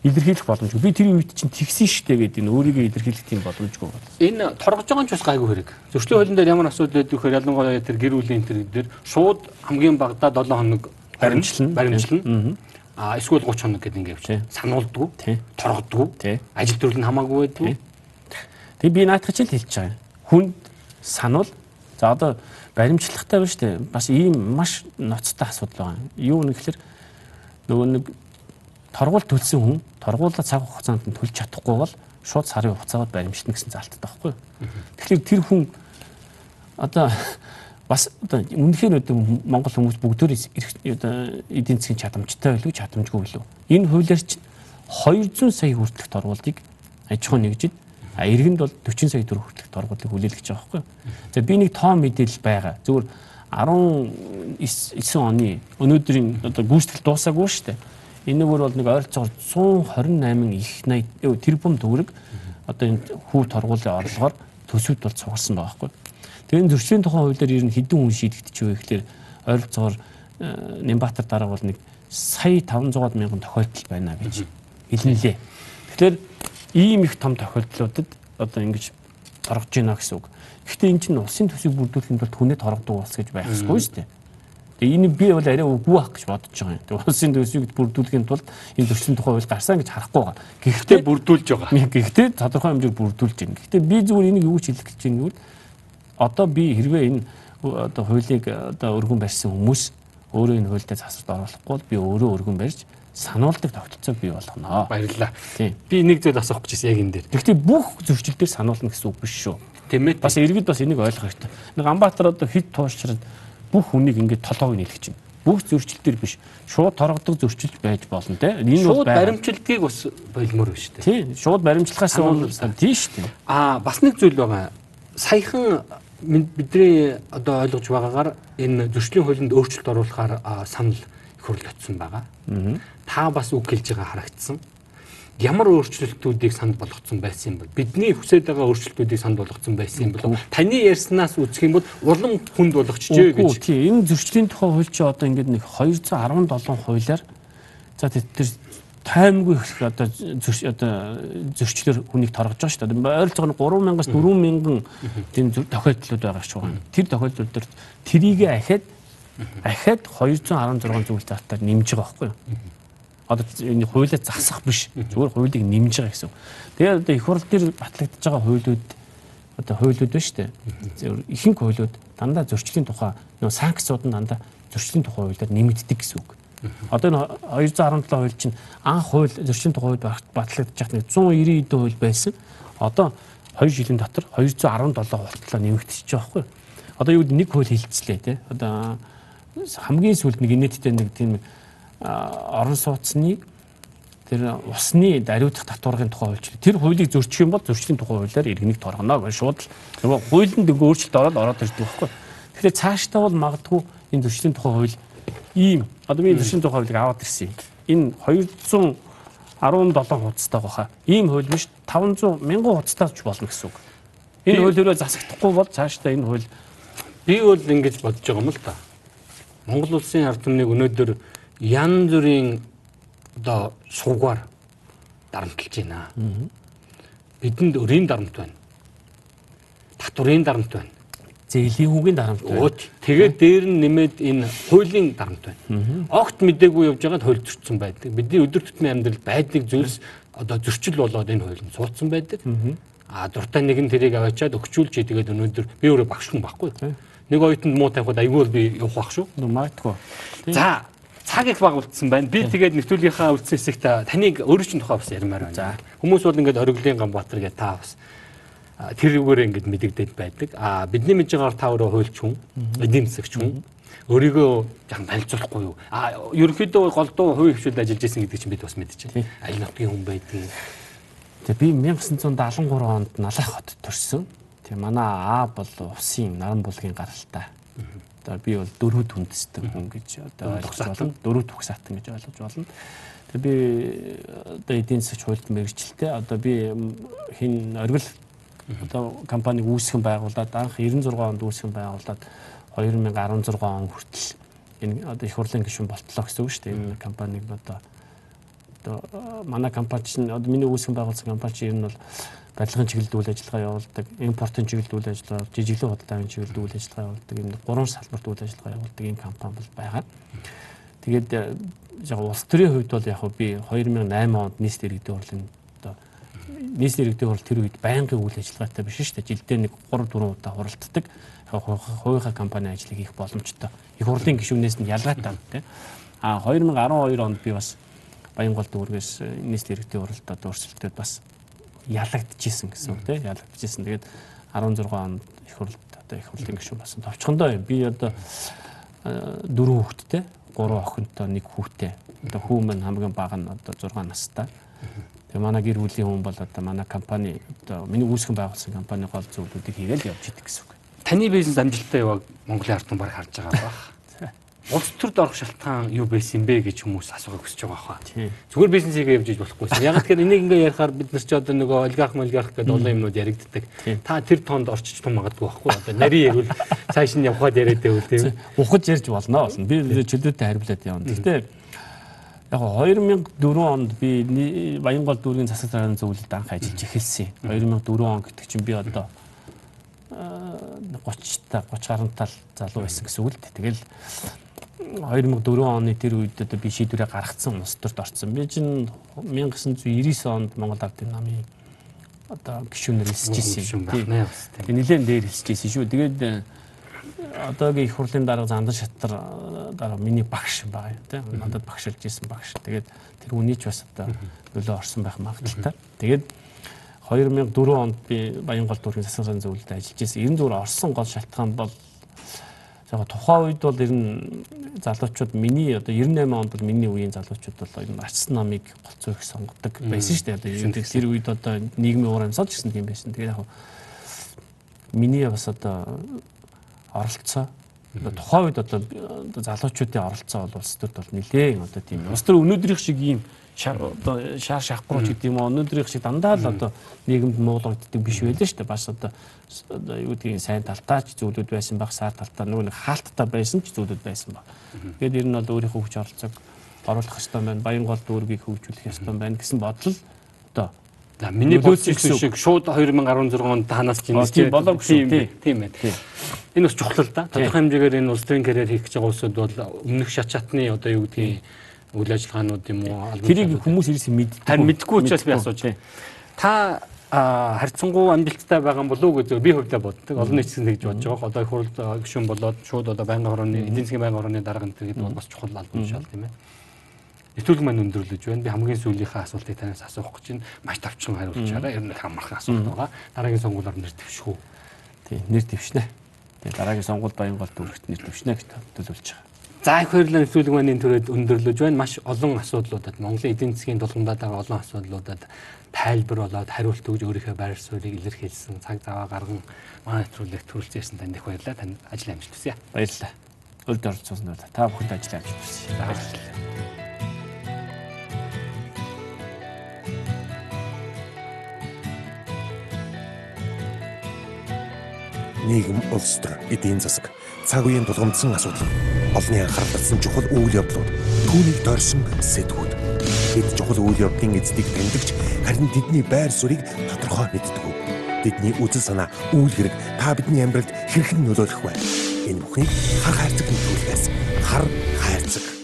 C: илэрхийлэх боломжгүй. Би тэр үед чинь тэгсэн штэ гэдэг энэ өөрийгөө илэрхийлэх тийм боломжгүй байна.
B: Энэ торгож байгаа нь ч бас гайгүй хэрэг. Зөрчлийн хуулийн дээр ямар асуудал байдаг вэхээр ялангуяа тэр гэр бүлийн тэр дээр шууд хамгийн багадаа 7 хоног баримтлна, баримтлна. А эсвэл 30 хоног гэдэг ингэ явчих. Сануулдгүй, торгодгүй, ажил төрөл нь хамаагүй байдгүй.
C: Тэгээ би наадах чинь хэлж байгаа. Хүн сануул за одоо баримтлагтай байна шүү дээ. Бас ийм маш ноцтой асуудал байгаа. Юу нэг гэхээр нөгөө нэг торгуул төлсөн хүн торгуулаа цаг хугацаанд нь төлж чадахгүй бол шууд сарын хугацаагаар баримтчна гэсэн залттай байхгүй. Тэгэхээр тэр хүн одоо бас одоо үнэхээр одоо Монгол хүмүүс бүгдөө одоо эдийн засгийн чадамжтай байлгүй чадамжгүй билүү. Энэ хуулиар чинь 200 сая хүртэлх торгуулийг аж ахуй нэгжид А иргэнд бол 40 сая төгрөг хүртэлх торгуулийг хүлээлгэж байгаа байхгүй. За би нэг тоон мэдээлэл байгаа. Зүгээр 19 оны өнөөдрийн одоо гүйцэтгэл дуусаагүй шүү дээ. Энэгээр бол нэг ойролцоогоор 128 их 80 тэрбум төгрөг одоо энэ хүү торгуулийн орлогоор төсөвд бол цугарсан байгаа байхгүй. Тэгээ энэ зөрчлийн тухайн хуулиар ер нь хэдэн хүн шийдэгдэж вэ гэхэлэр ойролцоогоор э, Нямбатар дараа бол нэг сая 500 мянган тохиолдол байна гэж хэлнэлээ. Тэгэхээр ийм их том тохиолдлуудад одоо ингэж торгож байна гэсэн үг. Гэхдээ эн чинь улсын төсвийг бүрдүүлэхэд бол хүнээ торгодог улс гэж байх ёсгүй шүү дээ. Тэгээ энэ би бол арай үгүй байх гэж бодож байгаа юм. Тэгээ улсын төсвийг бүрдүүлэхийн тулд энэ төрлийн тухай хууль гарсан гэж харахгүй байгаа.
B: Гэхдээ бүрдүүлж байгаа.
C: Гэхдээ тодорхой хэмжээр бүрдүүлж байна. Гэхдээ би зүгээр энийг юу гэж хэлэх гэж байна гэвэл одоо би хэрвээ энэ одоо хуулийг одоо өргөн барьсан хүмүүс өөрөө энэ хуультай засварт оруулахгүй бол би өөрөө өргөн барьж сануулдаг тогтолцоо бий болгоно.
B: Баярлалаа. Би нэг зүйл асуух гэж яг энэ дээр.
C: Гэхдээ бүх зөрчил дээр сануулна гэсэн үг биш шүү.
B: Тийм ээ.
C: Бас иргэд бас энийг ойлгох хэрэгтэй. Нэг Амбатар одоо хит туушраад бүх хүнийг ингээд толгойг нийлгэж байна. Бүх зөрчил дээр биш. Шууд торгодог зөрчилж байж болно те.
B: Энэ бол баримтчилдгийг бас болмоор байна шүү дээ.
C: Тийм. Шууд баримтлахаас бол тийм шүү дээ.
B: Аа бас нэг зүйл байгаа. Саяхан бидний одоо ойлгож байгаагаар энэ зөрчлийн хуулинд өөрчлөлт оруулахаар санал их хурл очсон байгаа. Та бас үг хэлж байгаа харагдсан. ямар өөрчлөлтүүдийг санд болгоцсон байсан юм бол бидний хүсэж байгаа өөрчлөлтүүдийг санд болгоцсон байсан юм бол таны ярьснаас үзэх юм бол улам хүнд болгочжээ гэж.
C: Тийм энэ зөрчлийн тухай хууль чи одоо ингээд нэг 217 хуулиар за тэр таймгүй одоо зөрч одоо зөрчлөөр хүнийг торгож байгаа шүү дээ. Ойролцоогоор 3000-аас 4000 тийм тохиолдлууд байгаа шүү. Тэр тохиолдлууд төр трийг ахиад ахиад 216 зүйл заалтаар нэмж байгаа байхгүй юу? Одоо энэ хуулиа засах биш. Зүгээр хуулийг нэмж байгаа гэсэн. Тэгээд одоо их хурл дээр батлагдж байгаа хуулиуд одоо хуулиуд байна шүү дээ. Ихэнх хуулиуд дандаа зөрчлийн тухай нөө санкцууд нь дандаа зөрчлийн тухай хуулиар нэмэгддэг гэсэн үг. Одоо энэ 217 хууль чинь анх хууль тухай хууль нэг 190 эдэн хууль байсан. Одоо 2 жилийн дотор 217 болтлоо нэмэгдчихэж байгаа байхгүй. Одоо юу нэг хууль хилцлээ тий. Одоо хамгийн сүүлд нэг инээдтэй нэг тийм орон сууцны тэр усны даруйдах татваргын тухай хууль. Тэр хуулийг зөрчих юм бол зөрчлийн тухай хуулиар иргэнийг торгоно гэж шууд нөгөө хуулинд нэг өөрчлөлт ороод ороод ирдэг байхгүй. Тэгэхээр цаашдаа бол магадгүй энэ зөрчлийн тухай хууль ийм одоо би зөрчлийн тухай хуулийг аваад ирсэн. Энэ 217 хуудастай баха. Ийм хууль биш 500 мянган хуудастай ч болно гэсэн үг. Энэ хуулиороо засагдахгүй бол цаашдаа энэ хууль
B: би бол ингэж бодож байгаа юм л та. Монгол улсын ард түмнийг өнөөдөр янз бүрийн одоо сувгаар дарамтлж байна. Бидэнд өрийн дарамт байна. Татврын дарамт байна.
C: Зээлийн хүүгийн дарамт
B: байна. Тэгээд дээр нь нэмээд энэ хуулийн дарамт байна. Огт мдээгүй явж байгаад хууль зөрчсөн байдаг. Бидний өдөр тутмын амьдрал байдаг зүйлс одоо зөрчил болоод энэ хууль нь суудсан байдаг. А дуртай нэг нь тэрийг аваачаад өгчүүлж тэгээд өнөөдөр би өөрөө багш хүн байхгүй нэг оюутанд муу тавихад айгүй бол би явах бах шүү.
C: Магадгүй.
B: За цаг их баг үлдсэн байна. Би тэгээд нэвтрүүлгийнхаа үлдсэн хэсэгт таныг чинь тухай бас ярмаар байна. За хүмүүс бол ингээд Ориглын Ганбаатар гэдэг та бас тэрүүгээр ингээд мэдэгдээд байдаг. А бидний мэдж байгаагаар та өөрөө хуульч хүн, эдийн засагч хүн өөрийгөө яг танилцуулахгүй юу? А ерөнхийдөө голдуу хувийн хвшилд ажиллаж исэн гэдэг чинь бид бас мэдчихэв. Аль нутгийн хүн байдгийг.
C: Тэгээ би 1973 онд Налах хот төрсөн. Тэгээ манай аа бол усын наран булгийн гаралтай. Одоо би бол дөрөв хүндсдэг хүн гэж одоо ойлгож байна. Дөрөв төгсаатан гэж ойлгож байна. Тэгээ би одоо эдийн засгийн хуульд мэрэгчлээ. Одоо би хин оргил одоо компаниг үүсгэн байгуулад анх 96 онд үүсгэн байгуулад 2016 он хүртэл энэ одоо их хурлын гишүүн болтлоо гэсэн үг шүү дээ. Энэ компаниг одоо одоо манай компани чинь одоо миний үүсгэн байгуулсан компани чинь ер нь бол барилгын чиглэлд үйл ажиллагаа явуулдаг, импортын чиглэлд үйл ажиллагаа, жижиглэн худалдааны чиглэлд үйл ажиллагаа явуулдаг, энэ гурван салбарт үйл ажиллагаа явуулдаг энэ компани бол байгаа. Тэгээд э, яг улс төрийн хувьд бол яг би 2008 онд нийслэл иргэдийн хурлын нийслэл иргэдийн хурл тэр үед байнгын үйл ажиллагаатай биш шүү дээ. Жилдээ нэг 3 4 удаа хуралддаг. Хувийнхаа компани ажлыг хийх боломжтой. Их хурлын гишүүнээс нь ялгаатай тийм. А 2012 онд би бас Баянгол дүүргээс э, нийслэл иргэдийн хуралд одоо өрсөлдөд бас ялагдчихсэн гэсэн үг тийм ялагдчихсэн. Тэгээд 16 онд их хурлд одоо их хурлын гишүүн болсон. Товчхондоо би одоо дөрөв хүүхэдтэй, гурван охинтой, нэг хүүтэй. Одоо хүү маань хамгийн бага нь одоо 6 настай. Тэгээ манай гэр бүлийн хүн бол одоо манай компани одоо миний үүсгэн байгуулсан компани гол зүйлүүдийг хийгээл явж идэг гэсэн үг.
B: Таны бизнес амжилттай яваг Монголын ард түмэн баг харж байгаа бах улс төрд орох шалтгаан юу байсан бэ гэж хүмүүс асуух хүсэж байгаа хаа. Зүгээр бизнесийгээ явж иж болохгүйсэн. Яг тэгэхээр энийг ингээ ярихаар бид нар ч одоо нөгөө олигарх олигарх гэдэг олон юмнууд яригддаг. Та тэр тоонд орчиж тун магадгүй байхгүй одоо нарийн ярил цааш нь явхад яриад байвал тийм.
C: Ухаж ярьж болно болно. Би чөлөөтэй хариулаад явна. Гэхдээ яг 2004 онд би Баянгол дүүргийн засаг дарганы зөвлөлд анх ажиллаж эхэлсэн. 2004 он гэдэг чинь би одоо 30 та 30 гаруй тал залуу байсан гэсэн үг л дээ. Тэгэл 2004 оны тэр үед одоо би шийдвэрээ гаргацсан улс төрд орсон. Би чинь 1999 онд Монгол Ардын намын одоо гишүүнээр хэлсэж ирсэн. Тийм нэлээд дээр хэлсэж ирсэн шүү. Тэгээд одоогийн их хурлын дарга Зандан шатар э, дараа миний багш байгаа юм тийм. Надад багшилж ирсэн багш. Тэгээд тэр үний ч бас одоо нөлөө орсон байх магадaltaй. Тэгээд 2004 онд би Баянгол дүүргийн засгийн зөвлөлд ажиллаж ирсэн. 94 орсон гол шалтгаан бол яг тухайн үед бол ер нь залуучууд миний одоо 98 онд бол миний үеийн залуучууд бол ер нь арчсан намыг голцоо их сонгодог байсан шүү дээ. Одоо ер нь тэр үед одоо нийгмийн уур амьсгал гэсэн юм байсан. Тэгээд яг миний бас одоо оролцоо тухайн үед одоо залуучуудын оролцоо бол улс төрд бол нэлээд одоо тийм улс төр өнөөдрийнх шиг ийм одоо шаар шахгууч гэдэг юм уу өнөөдрийнх шиг дандаа л одоо нийгэмд муулагддаг биш байлаа шүү дээ. Бас одоо юу гэдгийг сайн талтаа ч зүйлүүд байсан баг, сар талтаа нөгөө нэг хаалттай байсан ч зүйлүүд байсан баг. Тэгээд ер нь бол өөрийнхөө хүч оролцоог оруулах хэрэгтэй байна. Баянгол дүүргийг хөгжүүлэх хэрэгтэй байна гэсэн бодол одоо
B: миний бодсон шиг шууд 2016 онд танаас чинь
C: тийм болоогүй шүү.
B: Тийм байна. Энэ бас чухал л да. Тодорхой хэмжээгээр энэ улс төрийн карьер хийх гэж байгаа улсууд бол өмнөх шат чатны одоо юу гэдгийг үйл ажиллагаанууд юм уу
C: тэрийг хүмүүс ирсэн мэддэг.
B: Харин мэдгүй учраас би асууж байна. Та харьцангуй амжилттай байгаа болов уу гэж би хувьдаа боддог. Олон нийтсэн тэгж бодож байгаа. Одоо их хурл гишүүн болоод шууд одоо байнгын хорооны эдийн засгийн байнгын хорооны дарга гэдэг бол бас чухал албан тушаал тийм ээ нэвтрүүлэг маань өндөрлөж байна. Би хамгийн сүүлийнхээ асуултыг танаас асуух гэж байна. Маш тавчхан хариулчаараа ер нь хамархан асуулт байгаа. Дараагийн сонгуулиар нэр дэвших үү?
C: Тийм, нэр дэвшнэ. Тэгээ дараагийн сонгуульд Баянгол дүүрэгт нэр дэвшнэ гэж төлөвлөж байгаа.
B: За их баярлалаа нэвтрүүлэг маань энэ төрөд өндөрлөж байна. Маш олон асуудлуудад Монголын эдийн засгийн тулгамдаад байгаа олон асуудлуудад тайлбар болоод хариулт өгж өөрийнхөө байр суурийг илэрхийлсэн цаг зав гарган манай нэвтрүүлэгт төрүүлсэн танд их баярлалаа. Танд ажил амжилт хүсье.
C: Баярлалаа. Өрд орцсон та бүхэнд ажил амжилт хүсье.
B: Баярлалаа.
A: Нийгэм, улс төр, эдийн засаг, цаг үеийн тулгамдсан асуудал, олонний анхаарал татсан чухал үйл явдлууд, түүнийг дорсон сэдвүүд. Бид чухал үйл явдлын эздийг таньдагч харин тэдний байр суурийг тодорхой мэддэг. Тэдний үзэл санаа, үйл хэрэг та бидний амьдралд хэрхэн нөлөөлөх вэ? Энэ бүхнийг хар хайрцаг нөлөөлөхөөс хар хайрцаг